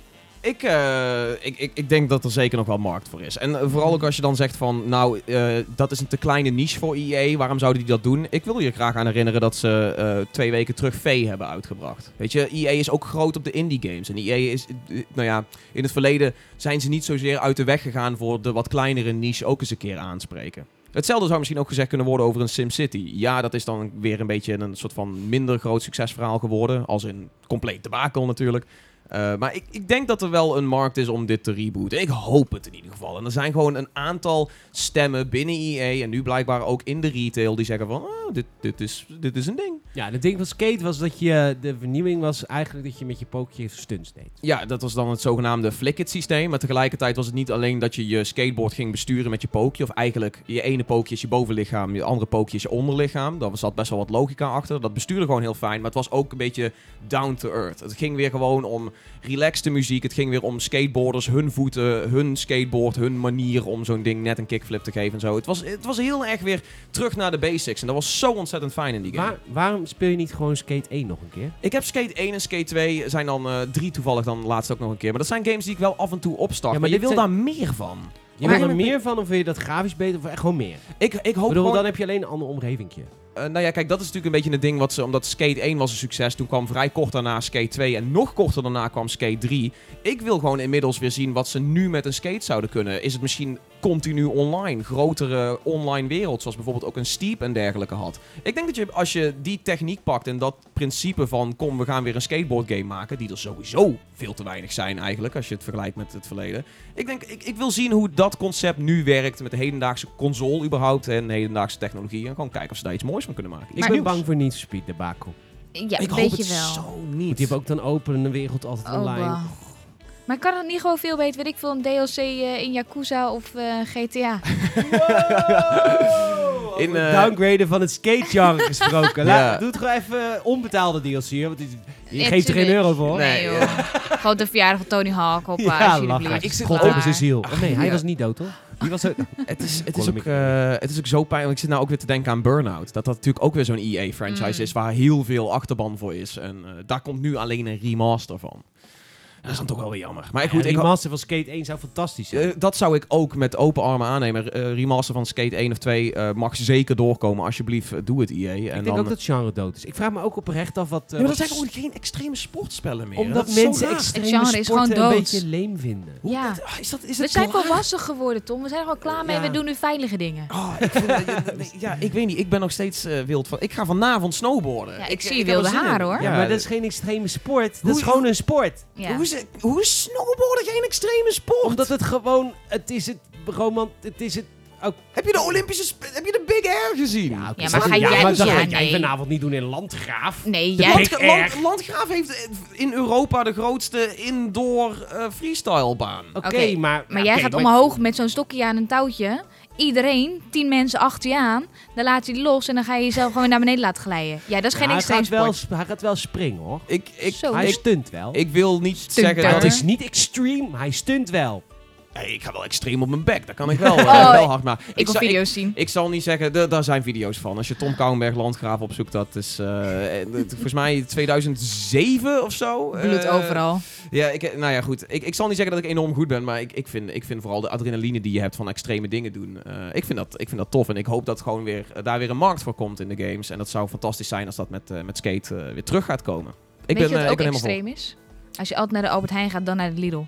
Ik, eh, ik, ik, ik denk dat er zeker nog wel markt voor is. En eh, vooral ook als je dan zegt van, nou, eh, dat is een te kleine niche voor EA. Waarom zouden die dat doen? Ik wil je graag aan herinneren dat ze twee weken terug V hebben uitgebracht. Weet je, EA is ook groot op de indie games. En EA is, nou ja, in het verleden zijn ze niet zozeer uit de weg gegaan voor de wat kleinere niche ook eens een keer aanspreken. Hetzelfde zou misschien ook gezegd kunnen worden over een SimCity. Ja, dat is dan weer een beetje een soort van minder groot succesverhaal geworden. Als in compleet debakel natuurlijk. Uh, maar ik, ik, denk dat er wel een markt is om dit te rebooten. Ik hoop het in ieder geval. En er zijn gewoon een aantal stemmen binnen EA en nu blijkbaar ook in de retail die zeggen van, oh, dit, dit, is, dit is een ding. Ja, het ding van Skate was dat je, de vernieuwing was eigenlijk dat je met je pookje stunts deed. Ja, dat was dan het zogenaamde flick-it systeem. Maar tegelijkertijd was het niet alleen dat je je skateboard ging besturen met je pookje. Of eigenlijk je ene pookje is je bovenlichaam, je andere pookje is je onderlichaam. Daar zat best wel wat logica achter. Dat bestuurde gewoon heel fijn, maar het was ook een beetje down to earth. Het ging weer gewoon om relaxte muziek. Het ging weer om skateboarders, hun voeten, hun skateboard, hun manier om zo'n ding net een kickflip te geven en zo. Het was, het was heel erg weer terug naar de basics. En dat was zo ontzettend fijn in die game. Waar, waarom speel je niet gewoon Skate 1 nog een keer? Ik heb Skate 1 en Skate 2 zijn dan uh, drie toevallig dan laatst ook nog een keer. Maar dat zijn games die ik wel af en toe opstart. Ja, maar, maar je, je wil daar meer van. Je wil er meer van of wil je dat grafisch beter of echt gewoon meer? Ik, ik hoop bedoel, gewoon... dan heb je alleen een ander omgevingje. Uh, nou ja, kijk, dat is natuurlijk een beetje een ding wat ze... Omdat Skate 1 was een succes, toen kwam vrij kort daarna Skate 2... en nog korter daarna kwam Skate 3. Ik wil gewoon inmiddels weer zien wat ze nu met een skate zouden kunnen. Is het misschien continu online? Grotere online wereld, zoals bijvoorbeeld ook een Steep en dergelijke had. Ik denk dat je, als je die techniek pakt en dat principe van... kom, we gaan weer een skateboard game maken... die er sowieso veel te weinig zijn eigenlijk, als je het vergelijkt met het verleden. Ik denk, ik, ik wil zien hoe dat concept nu werkt met de hedendaagse console überhaupt... en hedendaagse technologie. En gewoon kijken of ze daar iets moois van kunnen maken. Ik ben bang voor for Speed, de Baku. Ja, ik weet hoop je het wel. zo niet. Want die hebben ook dan open de wereld altijd Oh, online. bah. Maar kan het niet gewoon veel beter, weet ik veel, een DLC eh, in Yakuza of eh, GTA? In, In, eh, downgraden van het skate-genre gesproken. Laat, Ja. Doe het gewoon even onbetaalde DLC, hè, want die- je geeft er geen euro voor. Nee, Nee, joh. Gewoon de verjaardag van Tony Hawk op, Ja, alsjeblieft. Ik zit God klaar. op zijn ziel. Nee, hij was niet dood, hoor. Die was ook... Het is, het, is ook, eh, het is ook zo pijnlijk. Ik zit nou ook weer te denken aan Burnout. Dat dat natuurlijk ook weer zo'n EA-franchise Mm. is waar heel veel achterban voor is. En eh, daar komt nu alleen een remaster van. Dat is dan toch wel weer jammer. Maar Goed, goed, ik, remaster van Skate 1 zou fantastisch zijn. eh, dat zou ik ook met open armen aannemen. Eh, remaster van Skate 1 of 2 eh, mag zeker doorkomen. Alsjeblieft, doe het EA. En ik denk dan, ook dat het genre dood is. Ik vraag me ook oprecht af wat... eh, Ja, maar dat zijn gewoon geen extreme sportspellen meer. Omdat mensen extreme Het genre is sporten gewoon een dood. beetje leem vinden. Hoe- Ja. dat- ah, is dat, is We zijn klaar? volwassen geworden, Tom. We zijn er al klaar mee. Ja. We doen nu veilige dingen. Oh, ik vind, ja, ik weet niet. Ik ben nog steeds wild van. Ik ga vanavond snowboarden. Ja, ik zie wilde haar, hoor. Ja, maar dat is geen extreme sport. Dat is gewoon een sport. Ja. Hoe, is hoe is snowboarden geen extreme sport? Omdat het gewoon... Het is het... Romant, het is het... Ook, Heb je de Olympische... sp- Heb je de Big Air gezien? ja, oké, Ja, maar ga jij- maar dat ja, ga jij nee. vanavond niet doen in Landgraaf. Nee, De jij... Big Land, Air. Land- Landgraaf heeft in Europa de grootste indoor eh, freestylebaan. Oké, Oké, maar... Maar ja, jij oké, gaat maar- omhoog met zo'n stokje aan een touwtje. Iedereen, tien mensen achter je aan. Dan laat je die los en dan ga je jezelf gewoon weer naar beneden laten glijden. Ja, dat is Ja, geen hij, extreem gaat wel, sport. hij gaat wel springen, hoor. Ik, ik, Zo. hij stunt wel. ik wil niet zeggen het is niet extreme, maar hij stunt wel. Hey, ik ga wel extreem op mijn bek. Dat kan ik wel, eh, Oh, wel hard. Maar Ik wil zal- video's zien. Ik zal niet zeggen, daar zijn video's van. Als je Tom Kouwenberg Landgraaf opzoekt, dat is eh, eh, volgens mij 2007 of zo. Bloed overal. Ja, ik, nou ja, goed. Ik, ik zal niet zeggen dat ik enorm goed ben, maar ik, ik, vind, ik vind vooral de adrenaline die je hebt van extreme dingen doen. ik, vind dat, ik vind dat tof en ik hoop dat gewoon weer, daar weer een markt voor komt in de games. En dat zou fantastisch zijn als dat met, met skate weer terug gaat komen. Ik Weet ben, je wat ook ik ben extreem is? Als je altijd naar de Albert Heijn gaat, dan naar de Lidl.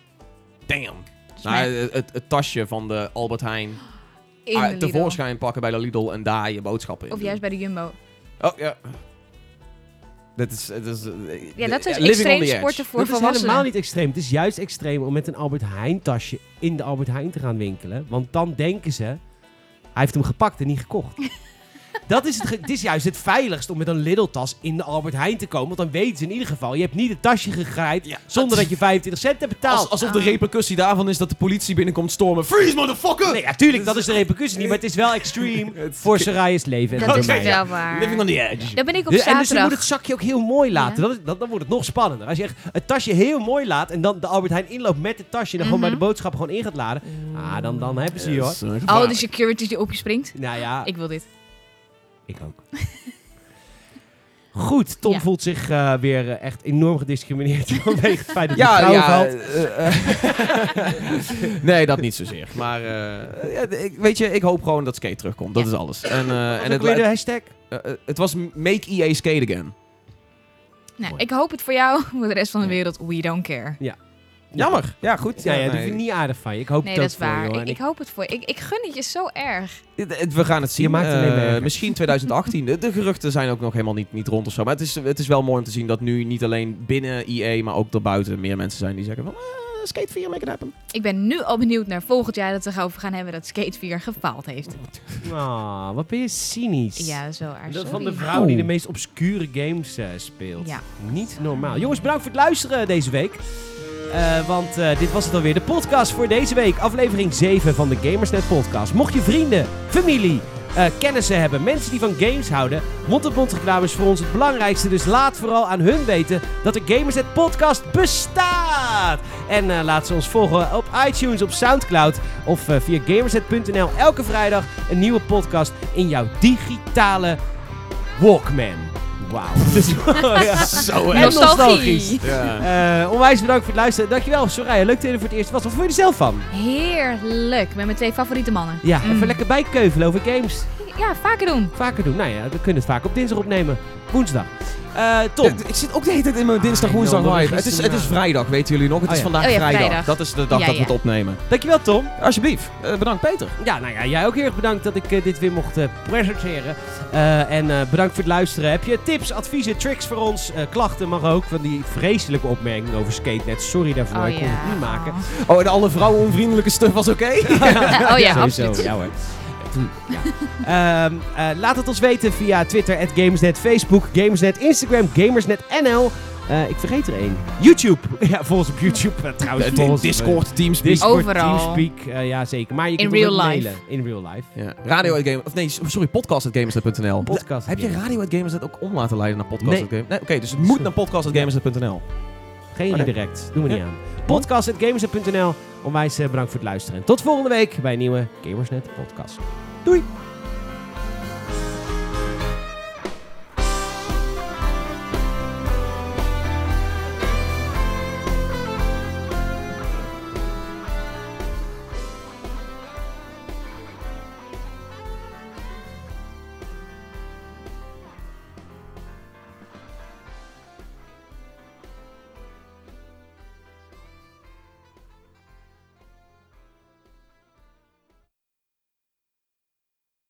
Damn. Nou, het, het, het tasje van de Albert Heijn in ah, de Lidl. tevoorschijn pakken bij de Lidl en daar je boodschappen in Of doen. juist bij de Jumbo. Oh, ja. Dit is... Dit is Ja, dat is living on extreem sporten voor dat is helemaal niet extreem. Het is juist extreem om met een Albert Heijn tasje in de Albert Heijn te gaan winkelen. Want dan denken ze, hij heeft hem gepakt en niet gekocht. Dat is het, is juist het veiligst om met een Lidl-tas in de Albert Heijn te komen. Want dan weten ze in ieder geval, je hebt niet het tasje gegrijpt Ja, zonder dat dat je 25 cent hebt betaald. Als, alsof de Ah. repercussie daarvan is dat de politie binnenkomt stormen. Freeze, motherfucker! Nee, natuurlijk, dat is de repercussie niet, maar het is wel extreem voor Saray's leven en Dat voor is wel waar. Living on the edge. Dan ben ik op Dus- en dus je moet het zakje ook heel mooi laten. Ja. Dat is, dat, dan wordt het nog spannender. Als je echt het tasje heel mooi laat en dan de Albert Heijn inloopt met het tasje en dan gewoon bij Mhm. de boodschappen gewoon in gaat laden. Ah, dan, dan hebben ze je hoor. Eh, Oh, de security die op je springt. Nou ja, Ik wil dit. Ook. Goed, Tom Ja. voelt zich eh, weer eh, echt enorm gediscrimineerd vanwege het feit dat hij Ja, ja. valt. eh, nee, dat niet zozeer. Maar eh, ja, ik, weet je, ik hoop gewoon dat Skate terugkomt. Dat Ja. is alles. En, eh, En het weer de hashtag. het was Make EA Skate Again. Nou, Mooi. ik hoop het voor jou. Voor de rest van de Ja. wereld, we don't care. Jammer. Ja, goed. Ja, ja, dat nee. vind ik niet aardig van je. Ik hoop Nee, het dat is voor je, waar. Ik, ik hoop het voor je. Ik, ik gun het je zo erg. We gaan het zien. Je maakt het Eh, erger. misschien 2018. De, de geruchten zijn ook nog helemaal niet, niet rond of zo. Maar het is, het is wel mooi om te zien dat nu niet alleen binnen EA, maar ook daarbuiten meer mensen zijn die zeggen van... "Ah, Skate 4, make it happen. Ik ben nu al benieuwd naar volgend jaar dat we erover gaan hebben dat Skate 4 gefaald heeft. Ah, wat ben je cynisch. Ja, wel erg. Dat van de vrouw die de Oh. meest obscure games eh, speelt. Ja. Niet normaal. Jongens, bedankt voor het luisteren deze week. Eh, want eh, dit was het alweer. De podcast voor deze week. Aflevering 7 van de Gamersnet podcast. Mocht je vrienden, familie, eh, kennissen hebben, mensen die van games houden. Mond-op-mond reclame is voor ons het belangrijkste. Dus laat vooral aan hun weten dat de Gamersnet podcast bestaat. En laat ze ons volgen op iTunes, op Soundcloud of via gamersnet.nl. Elke vrijdag een nieuwe podcast in jouw digitale Walkman. Wauw. Ja. Zo, En nostalgisch. Ja. Eh, onwijs bedankt voor het luisteren. Dankjewel, Soraya. Leuk dat je er voor het eerst was. Wat vond je er zelf van? Heerlijk. Met mijn twee favoriete mannen. Ja, Mm. even lekker bijkeuvelen over games. Ja, vaker doen. Vaker doen. Nou ja, we kunnen het vaak op dinsdag opnemen. Woensdag. Eh, Tom. Ja, ik zit ook de hele tijd in mijn dinsdag, Ah, woensdag joh, live. Het is het is gisteren, vrijdag, weten jullie nog? Het Oh is ja. vandaag Oh ja, vrijdag. vrijdag. Dat is de dag Ja, dat we het opnemen. Dankjewel, Tom. Alsjeblieft. Eh, bedankt, Peter. Ja, nou ja, jij ook heel erg bedankt dat ik eh, dit weer mocht eh, presenteren. Eh, en eh, bedankt voor het luisteren. Heb je tips, adviezen, tricks voor ons? Eh, klachten mag ook. Van die vreselijke opmerking over SkateNet. Sorry daarvoor. Oh ik kon ja. het niet maken. Oh, en alle vrouwenonvriendelijke stuff was oké? oh ja, sowieso. absoluut. Ja hoor. Ja. Ehm, eh, laat het ons weten via Twitter, Gamersnet, Facebook, Gamersnet, Instagram, Gamersnet.nl. Eh, ik vergeet er één. YouTube. Ja, volg ons op YouTube. Eh, trouwens, Discord, Teamspeak. Discord, Overal. Teamspeak. eh, ja, zeker. Maar je In kunt real ook life. mailen. In real life. Ja. Radio at Game... Of nee, sorry, podcast at gamersnet.nl. Podcast. Heb je Radio at Gamersnet ook om laten leiden naar podcast Nee. at Nee, oké, dus het moet naar podcast at gamersnet.nl. Geen Oké. redirect. Doen we niet Ja. aan. Podcast.gamersnet.nl. Onwijs eh, bedankt voor het luisteren. En tot volgende week bij een nieuwe Gamersnet podcast. Doei!